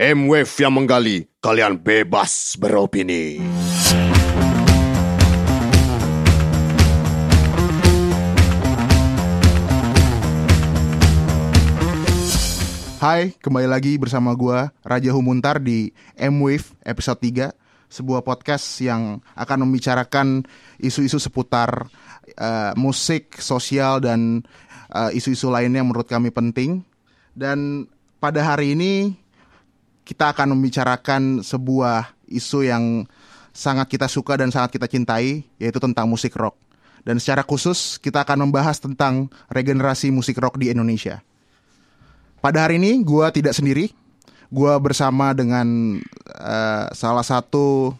M-Wave yang menggali, kalian bebas beropini. Hai, kembali lagi bersama gua Raja Humuntar di M-Wave episode 3 Sebuah podcast yang akan membicarakan isu-isu seputar uh, musik, sosial, dan uh, isu-isu lainnya yang menurut kami penting Dan pada hari ini kita akan membicarakan sebuah isu yang sangat kita suka dan sangat kita cintai Yaitu tentang musik rock Dan secara khusus kita akan membahas tentang regenerasi musik rock di Indonesia pada hari ini gue tidak sendiri, gue bersama dengan uh, salah satu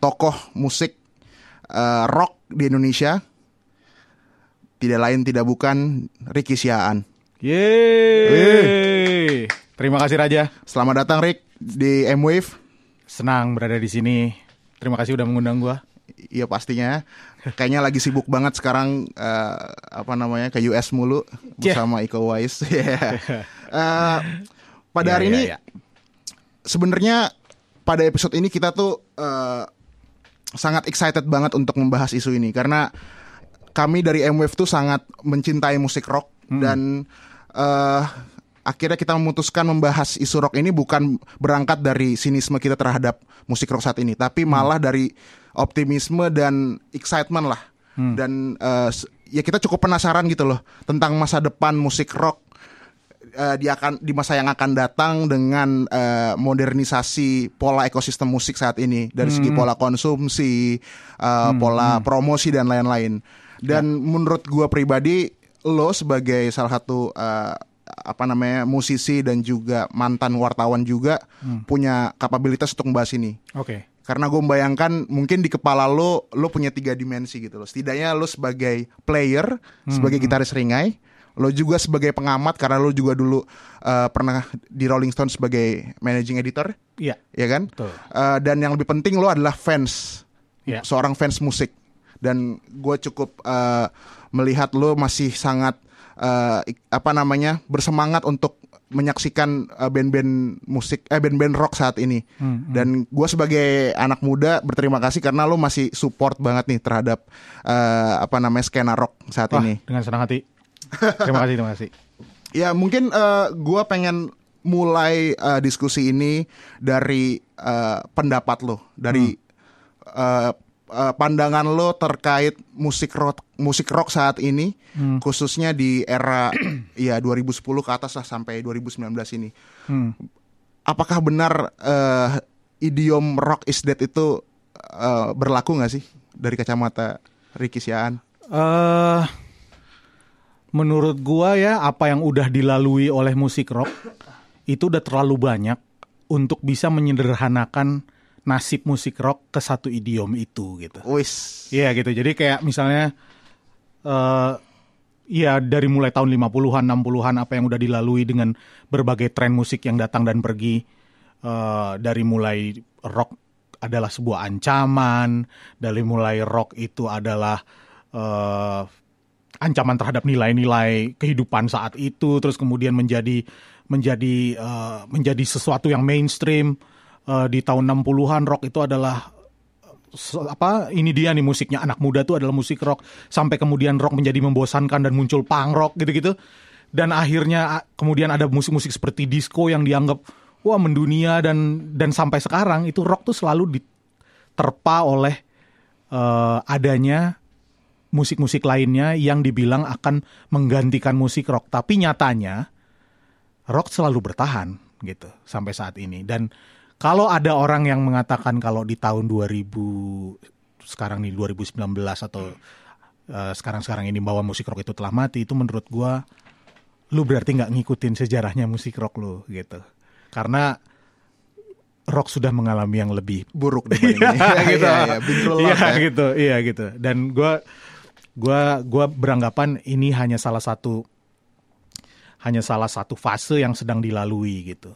tokoh musik uh, rock di Indonesia. Tidak lain tidak bukan Ricky Siaan. Yeay. Terima kasih Raja. Selamat datang Rick di M-Wave. Senang berada di sini. Terima kasih udah mengundang gua. Iya pastinya. Kayaknya lagi sibuk banget sekarang uh, apa namanya ke US mulu bersama yeah. Iko Uwais. yeah. uh, pada Yeah, hari yeah, ini yeah. sebenarnya pada episode ini kita tuh uh, sangat excited banget untuk membahas isu ini karena kami dari M-Wave tuh sangat mencintai musik rock dan uh, akhirnya kita memutuskan membahas isu rock ini bukan berangkat dari sinisme kita terhadap musik rock saat ini, tapi malah dari optimisme dan excitement lah. Dan uh, ya kita cukup penasaran gitu loh tentang masa depan musik rock eh, di akan di masa yang akan datang dengan eh, modernisasi pola ekosistem musik saat ini. Dari segi pola konsumsi, eh, pola promosi dan lain-lain. Dan menurut gua pribadi lo sebagai salah satu eh, apa namanya musisi dan juga mantan wartawan juga punya kapabilitas untuk membahas ini. Oke. Karena gue membayangkan mungkin di kepala lo lo punya tiga dimensi gitu loh. Setidaknya lo sebagai player, sebagai gitaris ringai, lo juga sebagai pengamat karena lo juga dulu uh, pernah di Rolling Stone sebagai managing editor, Iya. ya kan? Betul. Uh, dan yang lebih penting lo adalah fans, Iya. seorang fans musik. Dan gue cukup uh, melihat lo masih sangat uh, apa namanya bersemangat untuk menyaksikan uh, band-band musik eh band-band rock saat ini dan gue sebagai anak muda berterima kasih karena lo masih support banget nih terhadap uh, apa namanya skena rock saat Wah, ini dengan senang hati. Terima kasih, terima kasih. ya mungkin uh, gue pengen mulai uh, diskusi ini dari uh, pendapat lo dari uh, uh, pandangan lo terkait musik rock musik rock saat ini khususnya di era ya 2010 ke atas lah sampai 2019 ini Hmm. apakah benar eh, idiom rock is dead itu eh, berlaku nggak sih dari kacamata Ricky Siaan? Eh menurut gua ya apa yang udah dilalui oleh musik rock itu udah terlalu banyak untuk bisa menyederhanakan nasib musik rock ke satu idiom itu gitu. Wis. Iya gitu. Jadi kayak misalnya eh ya dari mulai tahun 50-an, 60-an apa yang udah dilalui dengan berbagai tren musik yang datang dan pergi eh dari mulai rock adalah sebuah ancaman, dari mulai rock itu adalah eh ancaman terhadap nilai-nilai kehidupan saat itu terus kemudian menjadi menjadi eh, menjadi sesuatu yang mainstream Eh, di tahun 60-an rock itu adalah apa ini dia nih musiknya. Anak muda tuh adalah musik rock. Sampai kemudian rock menjadi membosankan dan muncul punk rock gitu-gitu. Dan akhirnya kemudian ada musik-musik seperti disco yang dianggap wah mendunia. Dan dan sampai sekarang itu rock tuh selalu diterpa oleh eh, adanya musik-musik lainnya yang dibilang akan menggantikan musik rock. Tapi nyatanya rock selalu bertahan gitu sampai saat ini. Dan kalau ada orang yang mengatakan kalau di tahun 2000 sekarang nih 2019 atau eh, sekarang-sekarang ini bahwa musik rock itu telah mati itu menurut gua lu berarti nggak ngikutin sejarahnya musik rock lu gitu karena rock sudah mengalami yang lebih Buruk ini. Iya, gitu. Iya, iya, been through a lot Iya, ya. gitu, iya gitu. Dan gua gua gua beranggapan ini hanya salah satu hanya salah satu fase yang sedang dilalui gitu.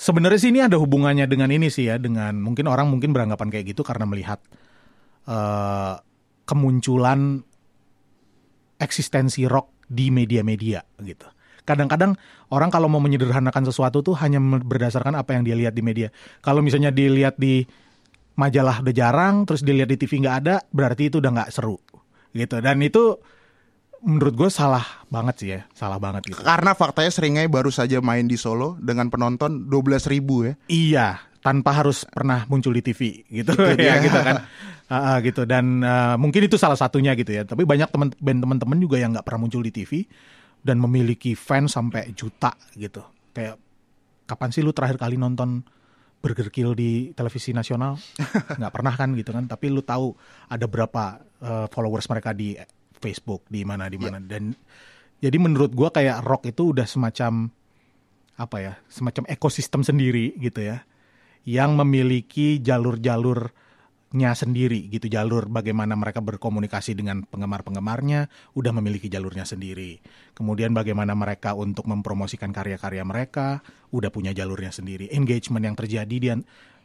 Sebenarnya sih ini ada hubungannya dengan ini sih ya, dengan mungkin orang mungkin beranggapan kayak gitu karena melihat eh, kemunculan eksistensi rock di media-media gitu. Kadang-kadang orang kalau mau menyederhanakan sesuatu tuh hanya berdasarkan apa yang dia lihat di media. Kalau misalnya dilihat di majalah udah jarang, terus dilihat di TV nggak ada, berarti itu udah nggak seru gitu. Dan itu menurut gue salah banget sih ya, salah banget gitu. Karena faktanya Seringai baru saja main di Solo dengan penonton 12 ribu ya. Iya, tanpa harus pernah muncul di TV gitu Itu dia. ya gitu kan. Uh, uh, gitu dan uh, mungkin itu salah satunya gitu ya. Tapi banyak teman band teman-teman juga yang nggak pernah muncul di TV dan memiliki fans sampai juta gitu. Kayak kapan sih lu terakhir kali nonton Burger Kill di televisi nasional? nggak pernah kan gitu kan. Tapi lu tahu ada berapa uh, followers mereka di Facebook di mana di mana. Dan jadi menurut gua kayak rock itu udah semacam apa ya semacam ekosistem sendiri gitu ya yang memiliki jalur-jalurnya sendiri gitu. Jalur bagaimana mereka berkomunikasi dengan penggemar-penggemarnya udah memiliki jalurnya sendiri. Kemudian bagaimana mereka untuk mempromosikan karya-karya mereka udah punya jalurnya sendiri. Engagement yang terjadi di,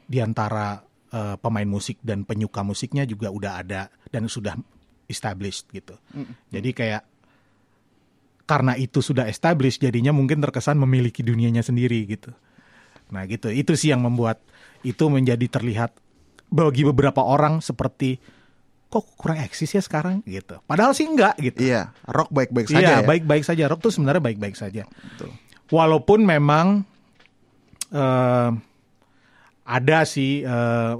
di antara eh, pemain musik dan penyuka musiknya juga udah ada dan sudah established gitu jadi kayak karena itu sudah established jadinya mungkin terkesan memiliki dunianya sendiri gitu. Nah gitu itu sih yang membuat itu menjadi terlihat bagi beberapa orang seperti kok kurang eksis ya sekarang gitu. Padahal sih enggak gitu. Iya, rock baik-baik saja Iya ya. baik-baik saja rock tuh sebenarnya baik-baik saja. Walaupun memang eh, ada sih eh,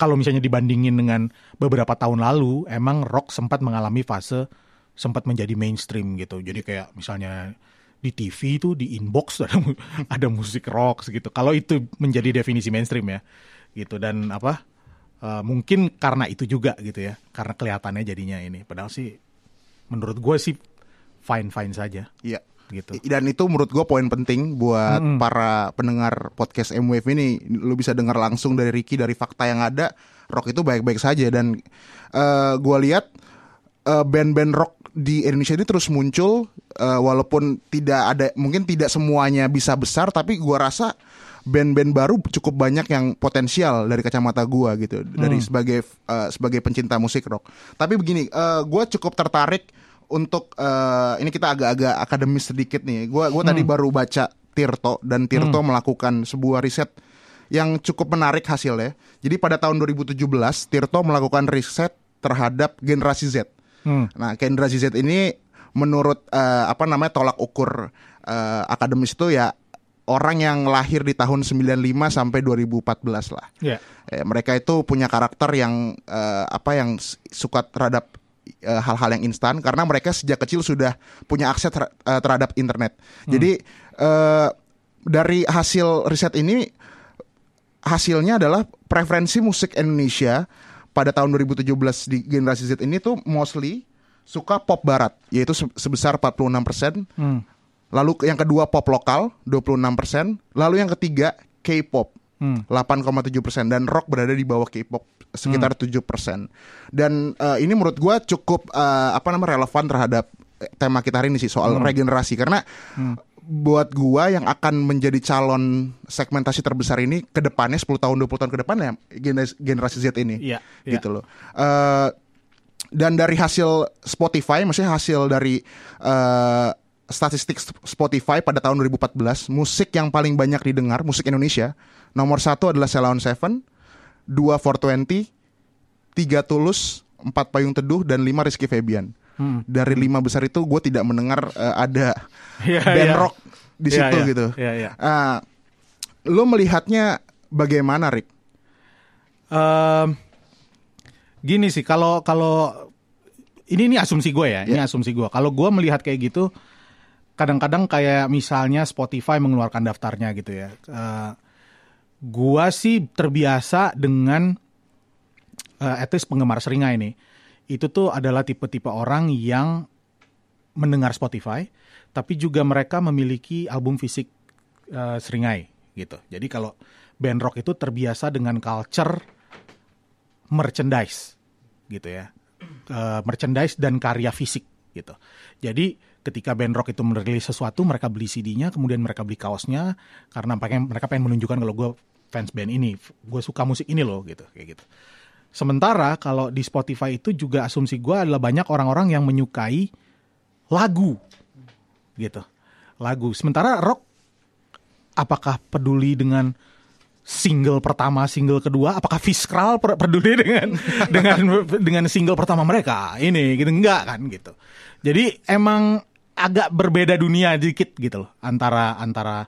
kalau misalnya dibandingin dengan beberapa tahun lalu, emang rock sempat mengalami fase sempat menjadi mainstream gitu. Jadi kayak misalnya di TV itu di inbox ada ada musik rock gitu. Kalau itu menjadi definisi mainstream ya, gitu dan apa? eh, mungkin karena itu juga gitu ya, karena kelihatannya jadinya ini. Padahal sih menurut gue sih fine fine saja Iya. Gitu. Dan itu menurut gue poin penting buat para pendengar podcast MWF ini. Lu bisa dengar langsung dari Ricky dari fakta yang ada, rock itu baik-baik saja dan eh gue lihat eh, band-band rock di Indonesia ini terus muncul eh, walaupun tidak ada mungkin tidak semuanya bisa besar tapi gue rasa band-band baru cukup banyak yang potensial dari kacamata gua gitu dari sebagai eh, sebagai pencinta musik rock. Tapi begini, eh, gua cukup tertarik untuk eh, ini kita agak-agak akademis sedikit nih. Gua gua tadi baru baca Tirto dan Tirto melakukan sebuah riset yang cukup menarik hasilnya. Jadi pada tahun 2017 Tirto melakukan riset terhadap generasi Z. Hmm. Nah, generasi Z ini menurut eh, apa namanya tolak ukur eh, akademis itu ya orang yang lahir di tahun 95 sampai 2014 lah. Ya. Eh, mereka itu punya karakter yang eh, apa yang suka terhadap eh, hal-hal yang instan karena mereka sejak kecil sudah punya akses ter- eh, terhadap internet. Jadi eh, dari hasil riset ini hasilnya adalah preferensi musik Indonesia pada tahun 2017 di generasi Z ini tuh mostly suka pop barat yaitu se- sebesar 46%. Hmm. Lalu yang kedua pop lokal 26%, lalu yang ketiga K-pop Hmm. 8,7% dan rock berada di bawah K-pop sekitar 7%. Dan eh, ini menurut gua cukup eh, apa namanya relevan terhadap tema kita hari ini sih soal regenerasi karena buat gua yang akan menjadi calon segmentasi terbesar ini ke depannya 10 tahun 20 tahun ke depan ya generasi, Z ini. Iya, iya. Gitu loh. Eh, dan dari hasil Spotify, maksudnya hasil dari eh, statistik Spotify pada tahun 2014, musik yang paling banyak didengar musik Indonesia nomor satu adalah Ceylon Seven, dua 420, tiga Tulus, empat Payung Teduh dan lima Rizky Febian. Hmm. Dari lima besar itu gue tidak mendengar eh, ada Iya, band iya. rock di Iya, situ iya. gitu. Iya, iya. Ah, lo melihatnya bagaimana, Rick? Em, gini sih kalau kalau ini ini asumsi gue ya, ini asumsi gue. Kalau gue melihat kayak gitu, kadang-kadang kayak misalnya Spotify mengeluarkan daftarnya gitu ya. Eh, gua sih terbiasa dengan eh at least penggemar seringai ini. Itu tuh adalah tipe-tipe orang yang mendengar Spotify, tapi juga mereka memiliki album fisik eh, seringai gitu. Jadi kalau band rock itu terbiasa dengan culture merchandise gitu ya. Eh, merchandise dan karya fisik gitu. Jadi ketika band rock itu merilis sesuatu, mereka beli CD-nya, kemudian mereka beli kaosnya karena pengen mereka pengen menunjukkan kalau gue fans band ini, gue suka musik ini loh gitu kayak gitu. Sementara kalau di Spotify itu juga asumsi gue adalah banyak orang-orang yang menyukai lagu gitu. Lagu. Sementara rock apakah peduli dengan single pertama single kedua? Apakah Fiskral per- peduli dengan dengan dengan single pertama mereka? Ini gitu. Enggak kan gitu. Jadi emang agak berbeda dunia dikit gitu loh antara antara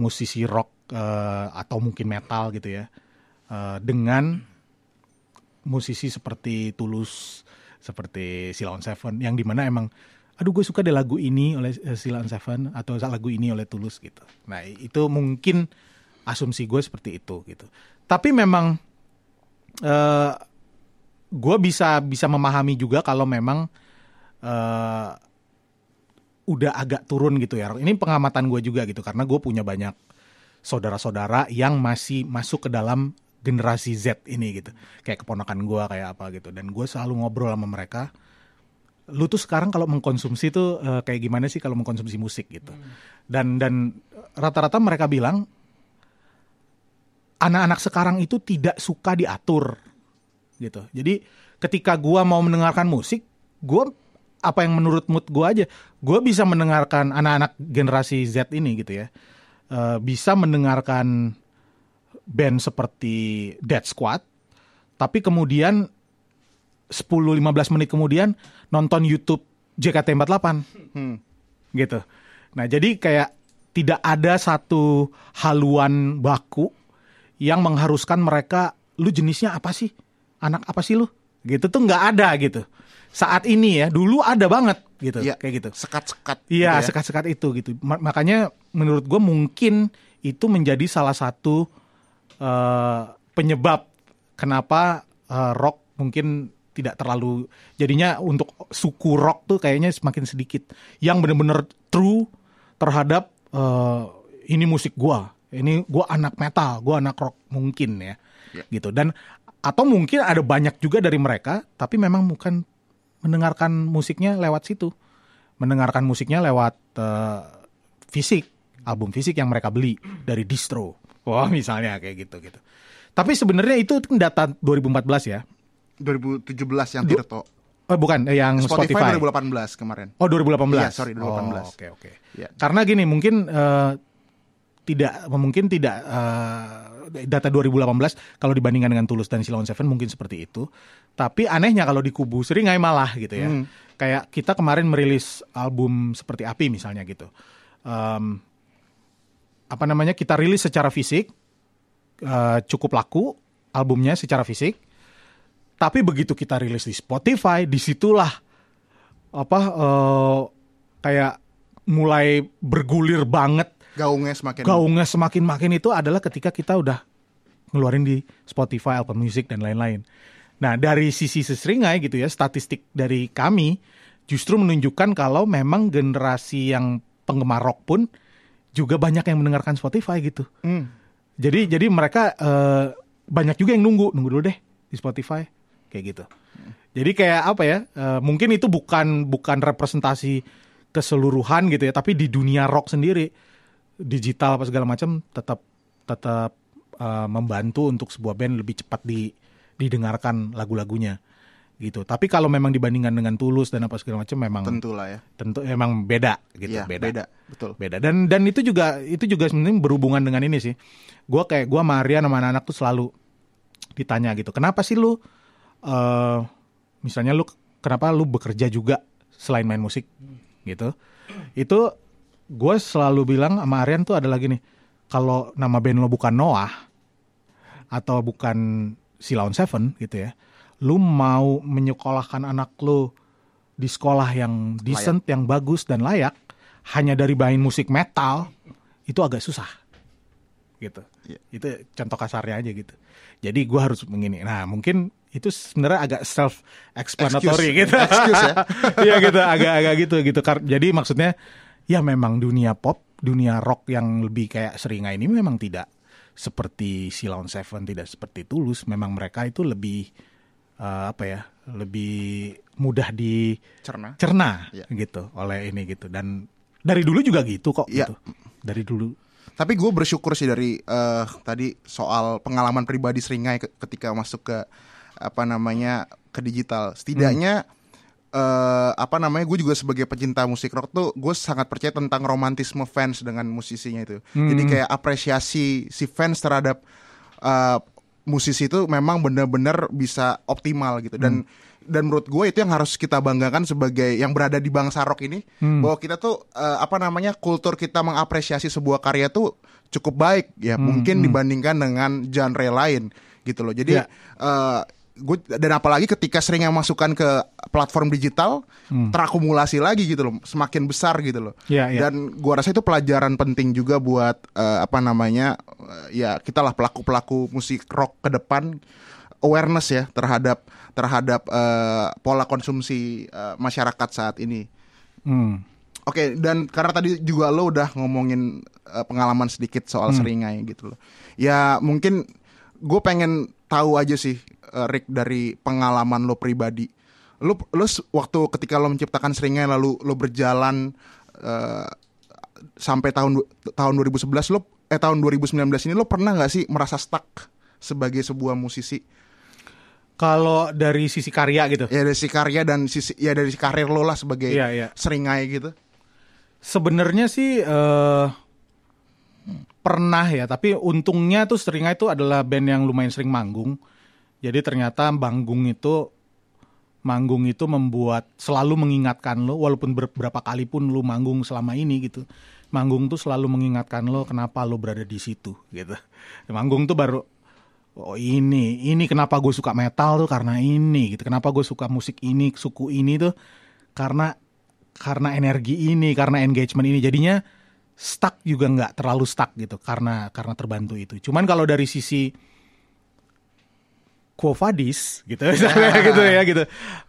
musisi rock eh, atau mungkin metal gitu ya eh, dengan musisi seperti Tulus, seperti Sila on Seven, yang di mana emang, aduh gue suka deh lagu ini oleh eh, Sila on Seven atau lagu ini oleh Tulus gitu. Nah itu mungkin asumsi gue seperti itu gitu. Tapi memang eh gue bisa bisa memahami juga kalau memang eh udah agak turun gitu ya. Ini pengamatan gue juga gitu karena gue punya banyak saudara-saudara yang masih masuk ke dalam generasi Z ini gitu. Kayak keponakan gue kayak apa gitu. Dan gue selalu ngobrol sama mereka. Lu tuh sekarang kalau mengkonsumsi tuh eh, kayak gimana sih kalau mengkonsumsi musik gitu. Dan dan rata-rata mereka bilang anak-anak sekarang itu tidak suka diatur gitu. Jadi ketika gua mau mendengarkan musik, gua apa yang menurut mood gua aja, gua bisa mendengarkan anak-anak generasi Z ini gitu ya, Eh, bisa mendengarkan band seperti Dead Squad, tapi kemudian 10-15 menit kemudian nonton YouTube JKT48 gitu. Nah jadi kayak tidak ada satu haluan baku yang mengharuskan mereka lu jenisnya apa sih? Anak apa sih lu? Gitu tuh nggak ada gitu. Saat ini ya dulu ada banget gitu Iya. kayak gitu Sekat-sekat. Iya, gitu ya. sekat-sekat itu gitu. Ma- makanya menurut gue mungkin itu menjadi salah satu eh, penyebab kenapa eh, rock mungkin tidak terlalu jadinya untuk suku rock tuh kayaknya semakin sedikit. Yang bener-bener true terhadap eh, ini musik gua, ini gua anak metal, gua anak rock mungkin ya, Iya. gitu. Dan atau mungkin ada banyak juga dari mereka, tapi memang bukan mendengarkan musiknya lewat situ mendengarkan musiknya lewat eh, fisik, album fisik yang mereka beli dari distro. Wah, misalnya kayak gitu gitu. Tapi sebenarnya itu kan data 2014 ya. 2017 yang Tirto. Oh, bukan eh, yang Spotify, Spotify. 2018 kemarin. Oh, 2018. Iya, sorry, 2018. Oh, Oke, oke. Iya. Karena gini, mungkin eh, tidak mungkin tidak eh, data 2018 kalau dibandingkan dengan Tulus dan Silon Seven mungkin seperti itu. Tapi anehnya kalau di kubu Seringai malah gitu ya. Hmm. Kayak kita kemarin merilis album seperti Api misalnya gitu. Em, apa namanya? Kita rilis secara fisik eh, cukup laku albumnya secara fisik. Tapi begitu kita rilis di Spotify, di situlah apa eh, kayak mulai bergulir banget Gaungnya semakin gaungnya semakin makin itu adalah ketika kita udah ngeluarin di Spotify, Apple Music dan lain-lain. Nah dari sisi seseringai gitu ya statistik dari kami justru menunjukkan kalau memang generasi yang penggemar rock pun juga banyak yang mendengarkan Spotify gitu. Hmm. Jadi jadi mereka eh, banyak juga yang nunggu nunggu dulu deh di Spotify kayak gitu. Jadi kayak apa ya? eh, mungkin itu bukan bukan representasi keseluruhan gitu ya, tapi di dunia rock sendiri digital apa segala macam tetap tetap eh, membantu untuk sebuah band lebih cepat di didengarkan lagu-lagunya gitu. Tapi kalau memang dibandingkan dengan Tulus dan apa segala macam memang Tentulah ya. tentu emang beda gitu, Iya, beda. Betul. beda dan dan itu juga itu juga sebenarnya berhubungan dengan ini sih gue kayak gue sama Arya sama anak-anak tuh selalu ditanya gitu kenapa sih lu eh misalnya lu kenapa lu bekerja juga selain main musik gitu itu gue selalu bilang sama Aryan tuh ada lagi nih kalau nama band lo bukan Noah atau bukan Silaun Seven gitu ya lu mau menyekolahkan anak lu di sekolah yang decent yang bagus dan layak hanya dari main musik metal itu agak susah. Gitu. Iya. itu contoh kasarnya aja gitu. Jadi gua harus begini. Nah mungkin itu sebenarnya agak self explanatory Excuse. gitu. Excuse ya. Iya gitu agak-agak gitu gitu. Jadi maksudnya ya memang dunia pop dunia rock yang lebih kayak seringai ini memang tidak seperti Silon Seven tidak seperti Tulus memang mereka itu lebih eh, apa ya lebih mudah dicerna Cerna. Iya. gitu oleh ini gitu dan dari dulu juga gitu kok Iya. gitu dari dulu Tapi gue bersyukur sih dari eh, tadi soal pengalaman pribadi seringai ke- ketika masuk ke apa namanya ke digital. Setidaknya eh, apa namanya gue juga sebagai pecinta musik rock tuh gue sangat percaya tentang romantisme fans dengan musisinya itu. Jadi kayak apresiasi si fans terhadap eh, musisi itu memang benar-benar bisa optimal gitu. Dan dan menurut gue itu yang harus kita banggakan sebagai yang berada di bangsa rock ini bahwa kita tuh eh, apa namanya kultur kita mengapresiasi sebuah karya tuh cukup baik ya mungkin dibandingkan dengan genre lain gitu loh. Jadi Ya. eh, gue dan apalagi ketika sering yang masukkan ke platform digital terakumulasi lagi gitu loh semakin besar gitu loh Ya, ya. dan gua rasa itu pelajaran penting juga buat eh, apa namanya eh, ya kita lah pelaku pelaku musik rock ke depan awareness ya terhadap terhadap eh, pola konsumsi eh, masyarakat saat ini Hmm. Oke, dan karena tadi juga lo udah ngomongin eh, pengalaman sedikit soal Hmm. seringai gitu loh. Ya mungkin gue pengen tahu aja sih, Rick dari pengalaman lo pribadi. Lo, lo waktu ketika lo menciptakan seringai lalu lo berjalan eh, sampai tahun tahun 2011 lo eh tahun 2019 ini lo pernah nggak sih merasa stuck sebagai sebuah musisi? Kalau dari sisi karya gitu. Ya dari si karya dan sisi ya dari karir lo lah sebagai Iya, iya. seringai gitu. Sebenarnya sih eh pernah ya, tapi untungnya tuh Seringai itu adalah band yang lumayan sering manggung. Jadi ternyata manggung itu manggung itu membuat selalu mengingatkan lo walaupun ber- berapa kali pun lo manggung selama ini gitu. Manggung tuh selalu mengingatkan lo kenapa lo berada di situ gitu. Manggung tuh baru oh ini, ini kenapa gue suka metal tuh karena ini gitu. Kenapa gue suka musik ini, suku ini tuh karena karena energi ini, karena engagement ini. Jadinya stuck juga nggak terlalu stuck gitu karena karena terbantu itu. Cuman kalau dari sisi Quo Vadis gitu misalnya gitu ya gitu.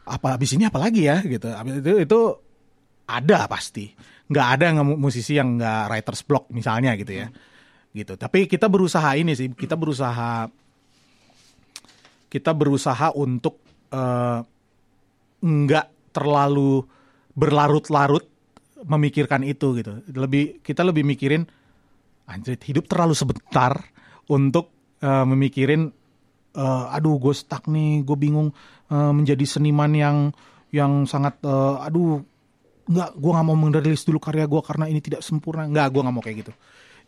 Apa habis ini apa lagi ya gitu. Habis itu itu ada pasti. Nggak ada musisi yang nggak writer's block misalnya gitu ya. Gitu. Tapi kita berusaha ini sih, kita berusaha kita berusaha untuk eh, nggak terlalu berlarut-larut memikirkan itu gitu. Lebih kita lebih mikirin anjir hidup terlalu sebentar untuk eh, memikirin eh, aduh gue stuck nih, gue bingung eh, menjadi seniman yang yang sangat eh, aduh nggak gue nggak mau merilis dulu karya gue karena ini tidak sempurna. Nggak gue nggak mau kayak gitu.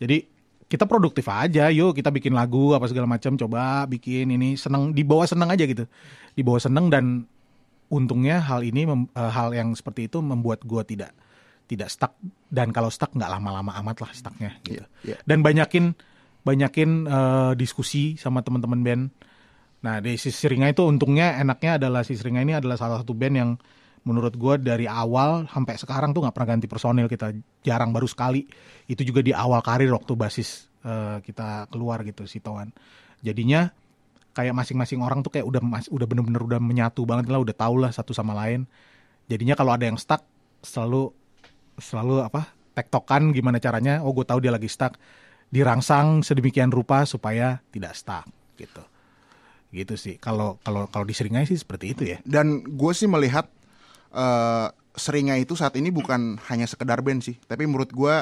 Jadi kita produktif aja yuk kita bikin lagu apa segala macam coba bikin ini seneng dibawa seneng aja gitu. Dibawa seneng dan untungnya hal ini mem- hal yang seperti itu membuat gue tidak tidak stuck. Dan kalau stuck nggak lama-lama amat lah stucknya gitu. Iya, iya. dan banyakin banyakin eh, diskusi sama teman-teman band nah di si Seringai itu untungnya enaknya adalah si Seringai ini adalah salah satu band yang menurut gue dari awal sampai sekarang tuh nggak pernah ganti personil. Kita jarang baru sekali. Itu juga di awal karir waktu basis eh, kita keluar gitu si Toan. Jadinya kayak masing-masing orang tuh kayak udah mas, udah bener-bener udah menyatu banget lah udah tau lah satu sama lain. Jadinya kalau ada yang stuck selalu selalu apa tektokan gimana caranya oh gue tahu dia lagi stuck dirangsang sedemikian rupa supaya tidak stuck gitu gitu sih. Kalau kalau kalau di Seringai sih seperti itu ya. Dan gue sih melihat eh Seringai itu saat ini bukan hanya sekedar band sih, tapi menurut gue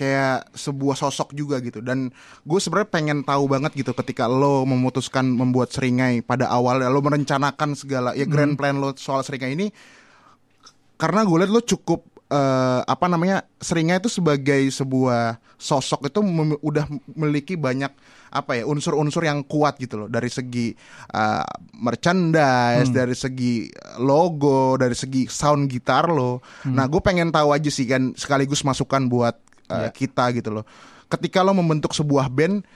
kayak sebuah sosok juga gitu. Dan gue sebenarnya pengen tahu banget gitu ketika lo memutuskan membuat Seringai pada awal, lo merencanakan segala ya grand plan lo soal Seringai ini, karena gue lihat lo cukup eh, apa namanya Seringai itu sebagai sebuah sosok itu mem- udah memiliki banyak apa ya unsur-unsur yang kuat gitu loh dari segi eh, merchandise, dari segi logo, dari segi sound gitar lo. Nah gue pengen tahu aja sih kan sekaligus masukan buat eh, kita gitu loh. Ketika lo membentuk sebuah band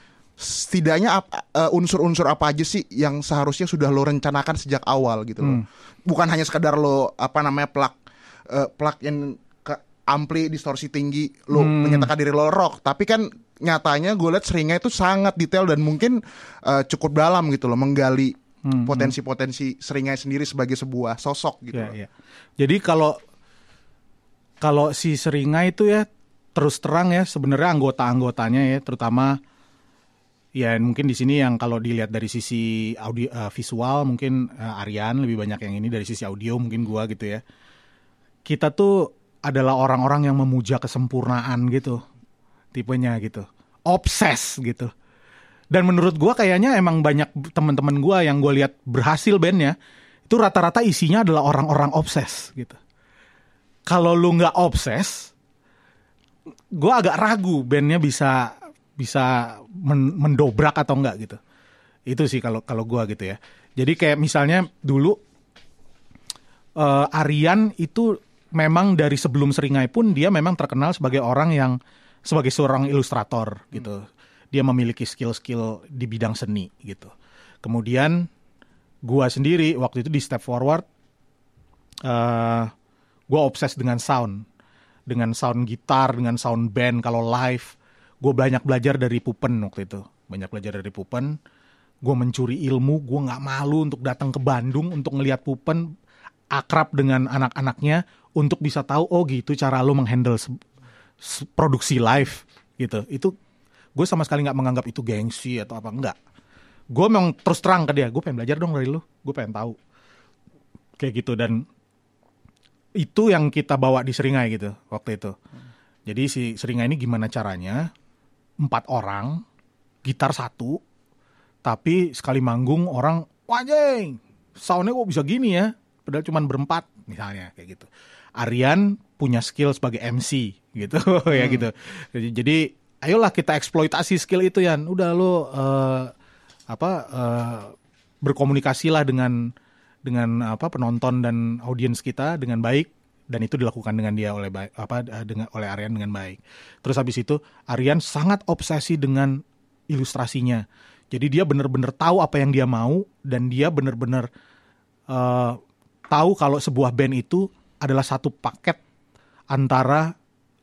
setidaknya unsur-unsur apa aja sih yang seharusnya sudah lo rencanakan sejak awal gitu loh. Bukan hanya sekadar lo apa namanya plug eh, plug in ke ampli distorsi tinggi lo menyatakan diri lo rock, tapi kan nyatanya gue lihat seringnya itu sangat detail dan mungkin eh, cukup dalam gitu loh menggali potensi-potensi seringnya sendiri sebagai sebuah sosok gitu. Iya, loh. iya. Jadi kalau kalau si Seringai itu ya terus terang ya sebenarnya anggota-anggotanya ya terutama ya mungkin di sini yang kalau dilihat dari sisi audio eh, visual mungkin eh, Aryan lebih banyak yang ini dari sisi audio mungkin gua gitu ya. Kita tuh adalah orang-orang yang memuja kesempurnaan gitu. Tipenya gitu. Obses gitu. Dan menurut gua kayaknya emang banyak teman-teman gua yang gua lihat berhasil bandnya itu rata-rata isinya adalah orang-orang obses gitu. Kalau lu nggak obses, gue agak ragu bandnya bisa bisa men- mendobrak atau enggak gitu. Itu sih kalau kalau gue gitu ya. Jadi kayak misalnya dulu eh, Aryan itu memang dari sebelum Seringai pun dia memang terkenal sebagai orang yang sebagai seorang ilustrator gitu. Dia memiliki skill-skill di bidang seni gitu. Kemudian gua sendiri waktu itu di Step Forward eh gua obses dengan sound, dengan sound gitar, dengan sound band kalau live. Gue banyak belajar dari Pupen waktu itu, banyak belajar dari Pupen. Gue mencuri ilmu, gue nggak malu untuk datang ke Bandung untuk ngelihat Pupen akrab dengan anak-anaknya untuk bisa tahu oh gitu cara lo menghandle produksi live gitu. Itu gue sama sekali nggak menganggap itu gengsi atau apa enggak. Gue memang terus terang ke dia, gue pengen belajar dong dari lu, gue pengen tahu kayak gitu dan itu yang kita bawa di Seringai gitu waktu itu. Jadi si Seringai ini gimana caranya empat orang gitar satu tapi sekali manggung orang wajeng soundnya kok bisa gini ya padahal cuma berempat misalnya kayak gitu Aryan punya skill sebagai MC gitu ya gitu jadi, ayolah kita eksploitasi skill itu Yan udah lo eh, apa eh, berkomunikasilah dengan dengan apa penonton dan audiens kita dengan baik dan itu dilakukan dengan dia oleh baik apa dengan oleh Aryan dengan baik. Terus habis itu Aryan sangat obsesi dengan ilustrasinya. Jadi dia benar-benar tahu apa yang dia mau dan dia benar-benar eh, tahu kalau sebuah band itu adalah satu paket antara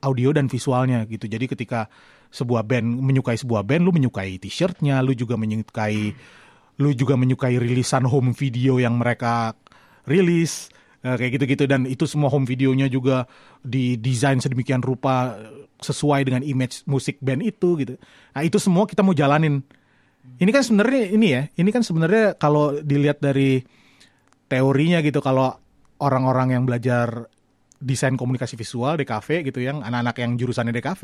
audio dan visualnya gitu. Jadi ketika sebuah band menyukai sebuah band, lu menyukai t-shirtnya, lu juga menyukai lu juga menyukai rilisan home video yang mereka rilis eh, kayak gitu-gitu dan itu semua home videonya juga didesain sedemikian rupa eh, sesuai dengan image musik band itu gitu. Nah itu semua kita mau jalanin. Ini kan sebenarnya ini ya, ini kan sebenarnya kalau dilihat dari teorinya gitu kalau orang-orang yang belajar desain komunikasi visual DKV gitu yang anak-anak yang jurusannya DKV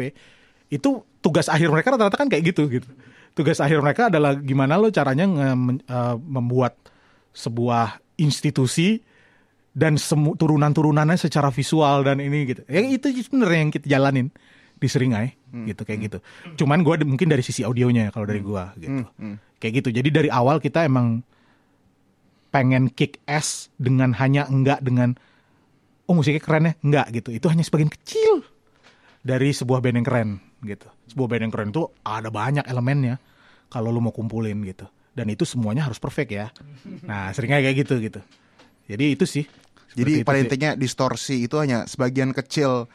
itu tugas akhir mereka rata-rata kan kayak gitu gitu. Tugas akhir mereka adalah gimana lo caranya nge- eh, membuat sebuah institusi dan semu turunan-turunannya secara visual dan ini gitu. Ya itu sebenarnya yang kita jalanin di Seringai gitu kayak gitu. Cuman gue mungkin dari sisi audionya ya kalau dari gua gitu. Kayak gitu. Jadi dari awal kita emang pengen kick ass dengan hanya enggak dengan oh musiknya keren ya enggak gitu. Itu hanya sebagian kecil dari sebuah band yang keren gitu. Sebuah band yang keren itu ada banyak elemennya kalau lu mau kumpulin gitu. Dan itu semuanya harus perfect ya. Nah, seringnya kayak gitu gitu. Jadi itu sih. Jadi pada intinya distorsi itu hanya sebagian kecil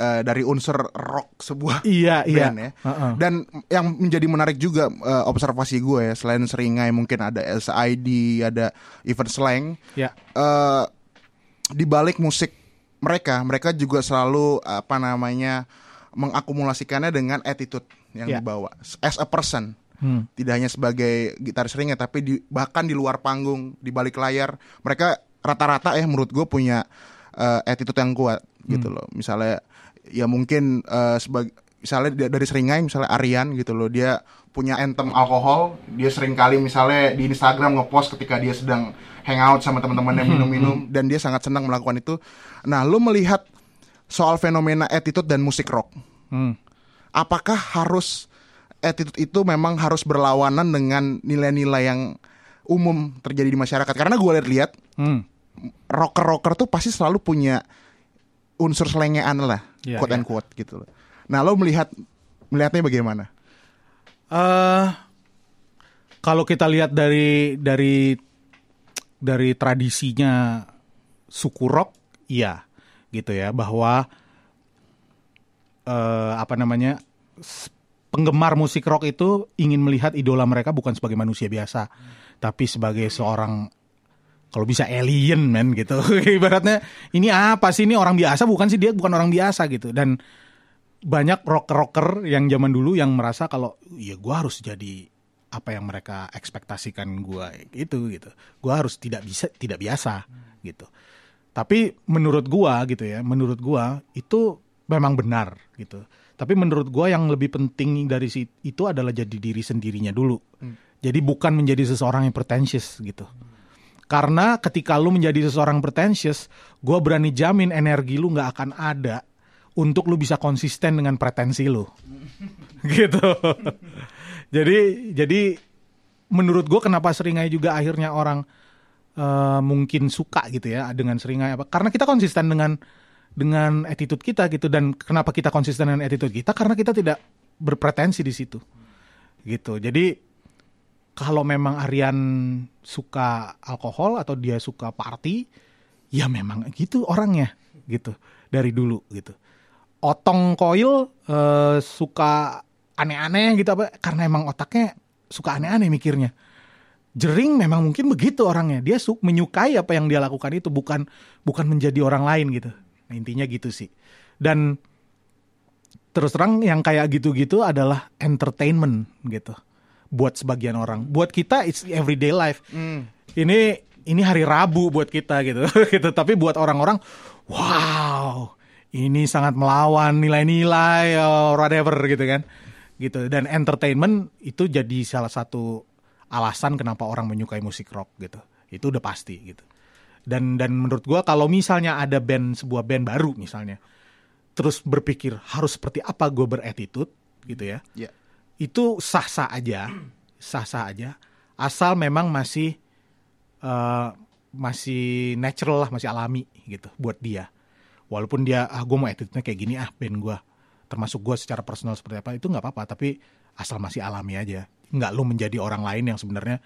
eh, dari unsur rock sebuah Iya, iya. band ya. Heeh. Dan yang menjadi menarik juga eh, observasi gue ya selain seringai mungkin ada SID, ada event slang. Ya. eh di balik musik mereka, mereka juga selalu apa namanya mengakumulasikannya dengan attitude yang Ya. dibawa as a person. Hmm. Tidak hanya sebagai gitaris ringnya, tapi di, bahkan di luar panggung, di balik layar, mereka rata-rata ya menurut gue punya eh, attitude yang kuat gitu Hmm. loh. Misalnya ya mungkin eh, sebagai misalnya da- dari seringai misalnya Aryan gitu loh dia punya anthem alkohol dia sering kali misalnya di Instagram ngepost ketika dia sedang hangout sama teman-temannya Hmm, minum-minum dan dia sangat senang melakukan itu nah lu melihat soal fenomena attitude dan musik rock Hmm. apakah harus attitude itu memang harus berlawanan dengan nilai-nilai yang umum terjadi di masyarakat karena gue lihat-lihat Hmm. rocker-rocker tuh pasti selalu punya unsur selengean lah, Iya, quote iya. and quote gitu loh. Nah, lo melihat melihatnya bagaimana? eh kalau kita lihat dari dari dari tradisinya suku rock, iya, gitu ya, bahwa eh apa namanya penggemar musik rock itu ingin melihat idola mereka bukan sebagai manusia biasa, tapi sebagai seorang kalau bisa alien men gitu. Ibaratnya ini apa sih? Ini orang biasa? Bukan sih dia bukan orang biasa gitu. Dan banyak rocker-rocker yang zaman dulu yang merasa kalau ya gua harus jadi apa yang mereka ekspektasikan gua itu gitu. Gua harus tidak bisa tidak biasa gitu. Tapi menurut gua gitu ya menurut gua itu memang benar gitu. Tapi menurut gua yang lebih penting dari itu adalah jadi diri sendirinya dulu. Jadi bukan menjadi seseorang yang pretentious gitu Karena ketika lu menjadi seseorang pretentious, gue berani jamin energi lu nggak akan ada untuk lu bisa konsisten dengan pretensi lu. gitu. jadi jadi menurut gue kenapa seringai juga akhirnya orang uh, mungkin suka gitu ya dengan seringai apa? Karena kita konsisten dengan dengan attitude kita gitu dan kenapa kita konsisten dengan attitude kita karena kita tidak berpretensi di situ gitu jadi kalau memang Aryan suka alkohol atau dia suka party ya memang gitu orangnya gitu dari dulu gitu otong koil uh, suka aneh-aneh gitu apa karena emang otaknya suka aneh-aneh mikirnya Jering memang mungkin begitu orangnya. Dia su menyukai apa yang dia lakukan itu bukan bukan menjadi orang lain gitu. Nah, intinya gitu sih. Dan terus terang yang kayak gitu-gitu adalah entertainment gitu. Buat sebagian orang. Buat kita it's everyday life. Mm. Ini ini hari Rabu buat kita gitu. gitu. Tapi buat orang-orang wow, ini sangat melawan nilai-nilai or whatever gitu kan. Gitu. Dan entertainment itu jadi salah satu alasan kenapa orang menyukai musik rock gitu. Itu udah pasti gitu dan dan menurut gue kalau misalnya ada band sebuah band baru misalnya terus berpikir harus seperti apa gue beretitude gitu ya yeah. Itu sah sah aja. Sah sah aja. Asal memang masih uh, masih natural lah masih alami gitu buat dia. Walaupun dia ah gue mau attitude-nya kayak gini ah band gue termasuk gue secara personal seperti apa itu nggak apa-apa tapi asal masih alami aja. Nggak lu menjadi orang lain yang sebenarnya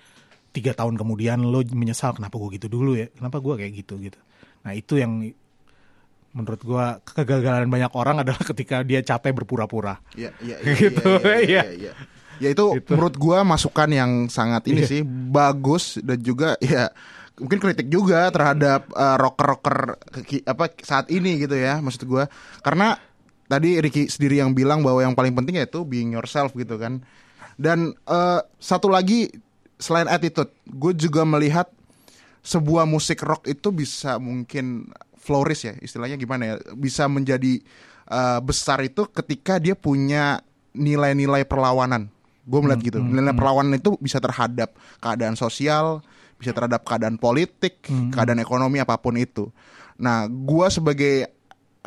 tiga tahun kemudian lo menyesal kenapa gue gitu dulu ya? Kenapa gue kayak gitu? gitu. Nah itu yang menurut gue kegagalan banyak orang adalah ketika dia capek berpura-pura ya, ya, ya, gitu ya, ya, ya, ya, ya. ya itu gitu. menurut gue masukan yang sangat ini yeah. sih bagus dan juga ya mungkin kritik juga terhadap uh, rocker-rocker apa saat ini gitu ya maksud gue karena tadi Ricky sendiri yang bilang bahwa yang paling penting yaitu being yourself gitu kan dan uh, satu lagi selain attitude, gue juga melihat sebuah musik rock itu bisa mungkin flourish ya, istilahnya gimana ya, bisa menjadi uh, besar itu ketika dia punya nilai-nilai perlawanan. Gue melihat hmm, gitu, hmm, nilai hmm. perlawanan itu bisa terhadap keadaan sosial, bisa terhadap keadaan politik, hmm. hmm. keadaan ekonomi apa pun itu. Nah, gue sebagai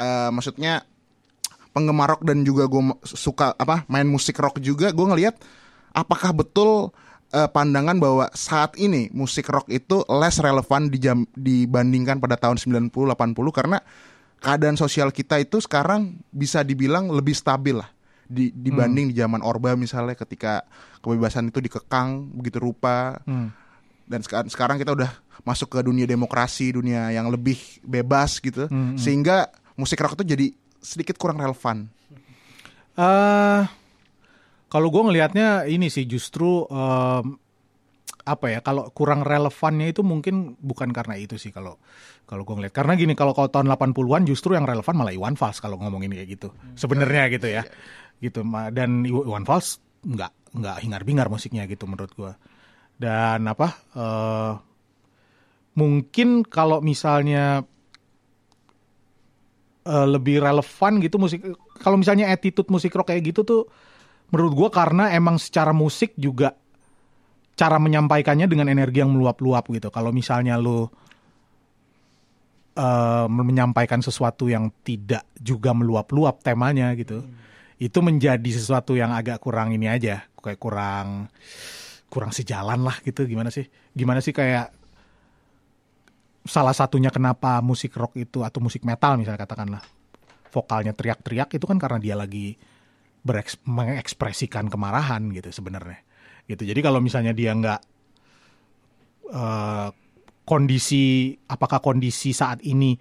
uh, maksudnya penggemar rock dan juga gue suka apa main musik rock juga, gue ngelihat apakah betul uh, pandangan bahwa saat ini musik rock itu less relevan di jam, dibandingkan pada tahun 90 80 karena keadaan sosial kita itu sekarang bisa dibilang lebih stabil lah di, dibanding hmm. di zaman Orba misalnya ketika kebebasan itu dikekang begitu rupa hmm. dan sekarang sekarang kita udah masuk ke dunia demokrasi dunia yang lebih bebas gitu hmm. hmm. sehingga musik rock itu jadi sedikit kurang relevan. Uh, kalau gue ngelihatnya ini sih justru um, apa ya kalau kurang relevannya itu mungkin bukan karena itu sih kalau kalau gue ngeliat karena gini kalau kalau tahun 80-an justru yang relevan malah Iwan Fals kalau ngomongin kayak gitu. Hmm. sebenarnya gitu ya. Gitu dan Iwan Fals nggak nggak hingar-bingar musiknya gitu menurut gue dan apa uh, mungkin kalau misalnya uh, lebih relevan gitu musik kalau misalnya attitude musik rock kayak gitu tuh menurut gue karena emang secara musik juga cara menyampaikannya dengan energi yang meluap-luap gitu. Kalau misalnya lu uh, menyampaikan sesuatu yang tidak juga meluap-luap temanya gitu, hmm. itu menjadi sesuatu yang agak kurang ini aja, kayak kurang kurang sejalan lah gitu. Gimana sih? Gimana sih kayak salah satunya kenapa musik rock itu atau musik metal misalnya katakanlah vokalnya teriak-teriak itu kan karena dia lagi bereks, mengekspresikan kemarahan gitu sebenarnya gitu jadi kalau misalnya dia nggak uh, kondisi apakah kondisi saat ini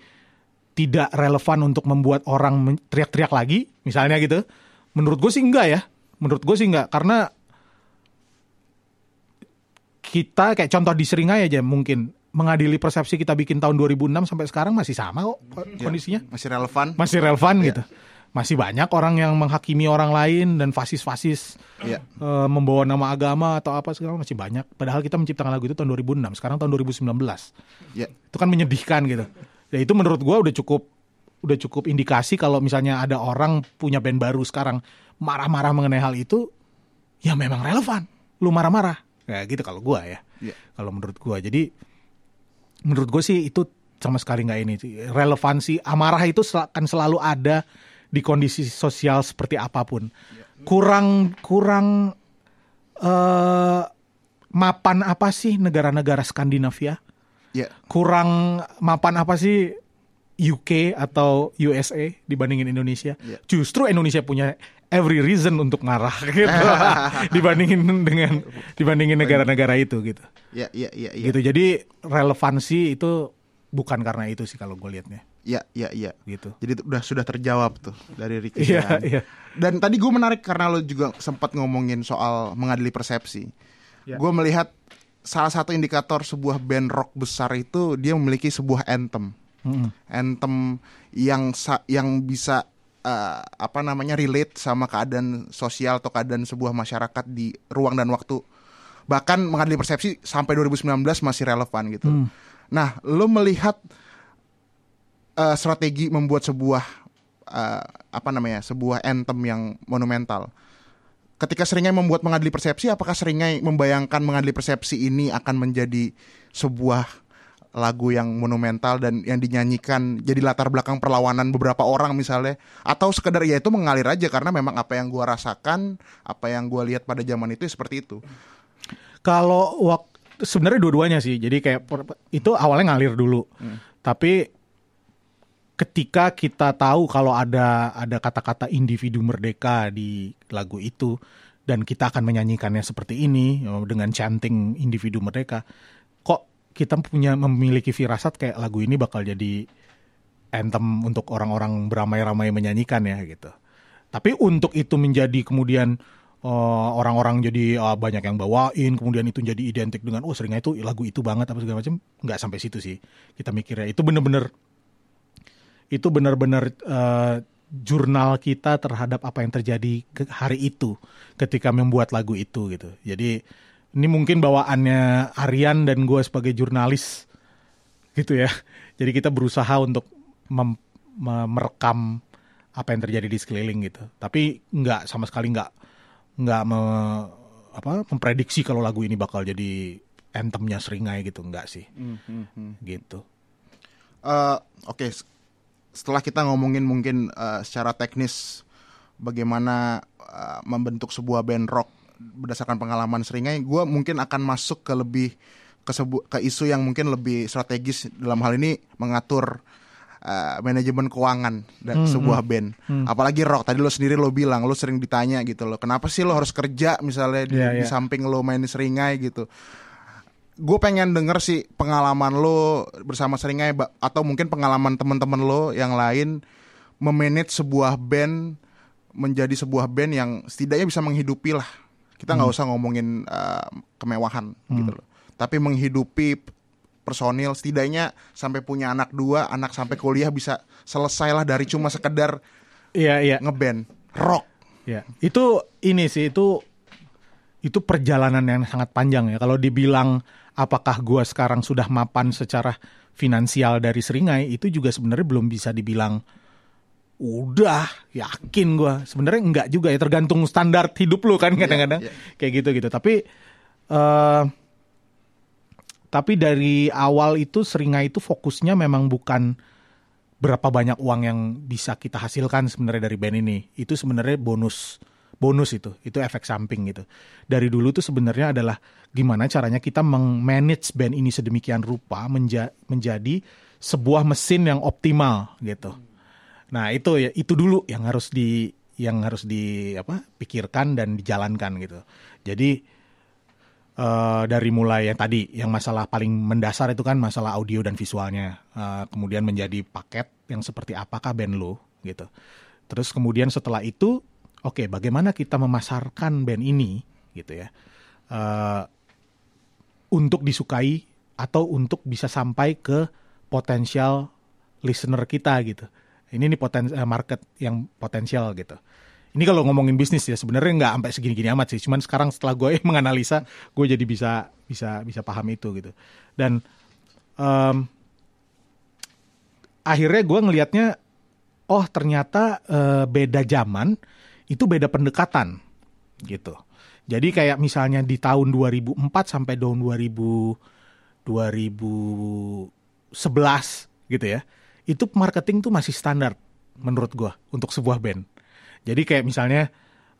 tidak relevan untuk membuat orang teriak-teriak lagi misalnya gitu menurut gue sih enggak ya menurut gue sih enggak karena kita kayak contoh di Seringai aja mungkin mengadili persepsi kita bikin tahun 2006 sampai sekarang masih sama kok iya, kondisinya. Ya, masih relevan. Masih relevan ya. gitu masih banyak orang yang menghakimi orang lain dan fasis-fasis yeah. uh, membawa nama agama atau apa segala masih banyak. Padahal kita menciptakan lagu itu tahun 2006, sekarang tahun 2019. Yeah. Itu kan menyedihkan gitu. Ya itu menurut gue udah cukup udah cukup indikasi kalau misalnya ada orang punya band baru sekarang marah-marah mengenai hal itu, ya memang relevan. Lu marah-marah. Kayak gitu kalau gue ya. Yeah. Kalau menurut gue. Jadi menurut gue sih itu sama sekali nggak ini relevansi amarah itu akan selalu ada di kondisi sosial seperti apa pun kurang kurang eh mapan apa sih negara-negara Skandinavia Ya, kurang mapan apa sih UK atau USA dibandingin Indonesia. Iya. Justru Indonesia punya every reason untuk marah gitu. dibandingin dengan dibandingin negara-negara itu gitu. ya, ya, ya, ya, Gitu. Jadi relevansi itu bukan karena itu sih kalau gue liatnya ya, ya, ya. gitu. Jadi udah sudah terjawab tuh dari Ricky. Iya, kan. iya. Dan tadi gue menarik karena lo juga sempat ngomongin soal mengadili persepsi. Ya. Gue melihat salah satu indikator sebuah band rock besar itu dia memiliki sebuah anthem. Mm-mm. Anthem yang sa- yang bisa eh, apa namanya relate sama keadaan sosial atau keadaan sebuah masyarakat di ruang dan waktu. Bahkan mengadili persepsi sampai 2019 masih relevan gitu. Hmm. Nah, lo melihat eh, strategi membuat sebuah eh, apa namanya sebuah anthem yang monumental. Ketika Seringai membuat mengadili persepsi, apakah Seringai membayangkan mengadili persepsi ini akan menjadi sebuah lagu yang monumental dan yang dinyanyikan jadi latar belakang perlawanan beberapa orang misalnya atau sekedar ya itu mengalir aja karena memang apa yang gua rasakan apa yang gua lihat pada zaman itu ya seperti itu Kalau waktu sebenarnya dua-duanya sih. Jadi kayak itu awalnya ngalir dulu. Tapi ketika kita tahu kalau ada ada kata-kata individu merdeka di lagu itu dan kita akan menyanyikannya seperti ini eh, dengan chanting individu merdeka, kok kita punya memiliki firasat kayak lagu ini bakal jadi anthem untuk orang-orang beramai-ramai menyanyikan ya gitu. Tapi untuk itu menjadi kemudian eh, orang-orang jadi ah, banyak yang bawain, kemudian itu jadi identik dengan oh seringnya itu lagu itu banget apa segala macam, nggak sampai situ sih. Kita mikirnya itu bener-bener itu benar-benar eh, jurnal kita terhadap apa yang terjadi ke hari itu ketika membuat lagu itu gitu. Jadi ini mungkin bawaannya Aryan dan gue sebagai jurnalis gitu ya. Jadi kita berusaha untuk mem- me- merekam apa yang terjadi di sekeliling gitu. Tapi nggak sama sekali nggak nggak me- apa memprediksi kalau lagu ini bakal jadi anthemnya Seringai gitu nggak sih. Gitu. Eh, Oke, s- setelah kita ngomongin mungkin eh, secara teknis bagaimana eh, membentuk sebuah band rock berdasarkan pengalaman Seringai, gue mungkin akan masuk ke lebih ke sebu- ke isu yang mungkin lebih strategis dalam hal ini mengatur eh, manajemen keuangan dan sebuah band. Apalagi rock. Tadi lo sendiri lo bilang lo sering ditanya gitu loh, kenapa sih lo harus kerja misalnya di, Iya, di samping lo main Seringai gitu gue pengen denger sih pengalaman lo bersama Seringai ba- atau mungkin pengalaman teman-teman lo yang lain memanage sebuah band menjadi sebuah band yang setidaknya bisa menghidupi lah. Kita nggak usah ngomongin uh, kemewahan gitu loh. Tapi menghidupi personil setidaknya sampai punya anak dua, anak sampai kuliah bisa selesai lah dari cuma sekedar Iya iya. ngeband rock. Ya, itu ini sih itu itu perjalanan yang sangat panjang ya. Kalau dibilang apakah gua sekarang sudah mapan secara finansial dari Seringai, itu juga sebenarnya belum bisa dibilang udah yakin gua. Sebenarnya enggak juga ya, tergantung standar hidup lu kan kadang-kadang iya. kayak gitu gitu. Tapi eh tapi dari awal itu Seringai itu fokusnya memang bukan berapa banyak uang yang bisa kita hasilkan sebenarnya dari band ini. Itu sebenarnya bonus bonus itu, itu efek samping gitu. Dari dulu tuh sebenarnya adalah gimana caranya kita meng-manage band ini sedemikian rupa menja- menjadi sebuah mesin yang optimal gitu. Nah, itu ya itu dulu yang harus di yang harus di apa? pikirkan dan dijalankan gitu. Jadi eh, dari mulai yang tadi yang masalah paling mendasar itu kan masalah audio dan visualnya Eh, kemudian menjadi paket yang seperti apakah band lo gitu terus kemudian setelah itu oke bagaimana kita memasarkan band ini gitu ya Eh, untuk disukai atau untuk bisa sampai ke potensial listener kita gitu ini nih poten eh, market yang potensial gitu ini kalau ngomongin bisnis ya sebenarnya nggak sampai segini-gini amat sih. Cuman sekarang setelah gue menganalisa, gue jadi bisa bisa bisa paham itu gitu. Dan em, akhirnya gue ngelihatnya, oh ternyata eh, beda zaman itu beda pendekatan gitu. Jadi kayak misalnya di tahun 2004 sampai tahun 2013 2011 gitu ya. Itu marketing tuh masih standar menurut gua untuk sebuah band. Jadi kayak misalnya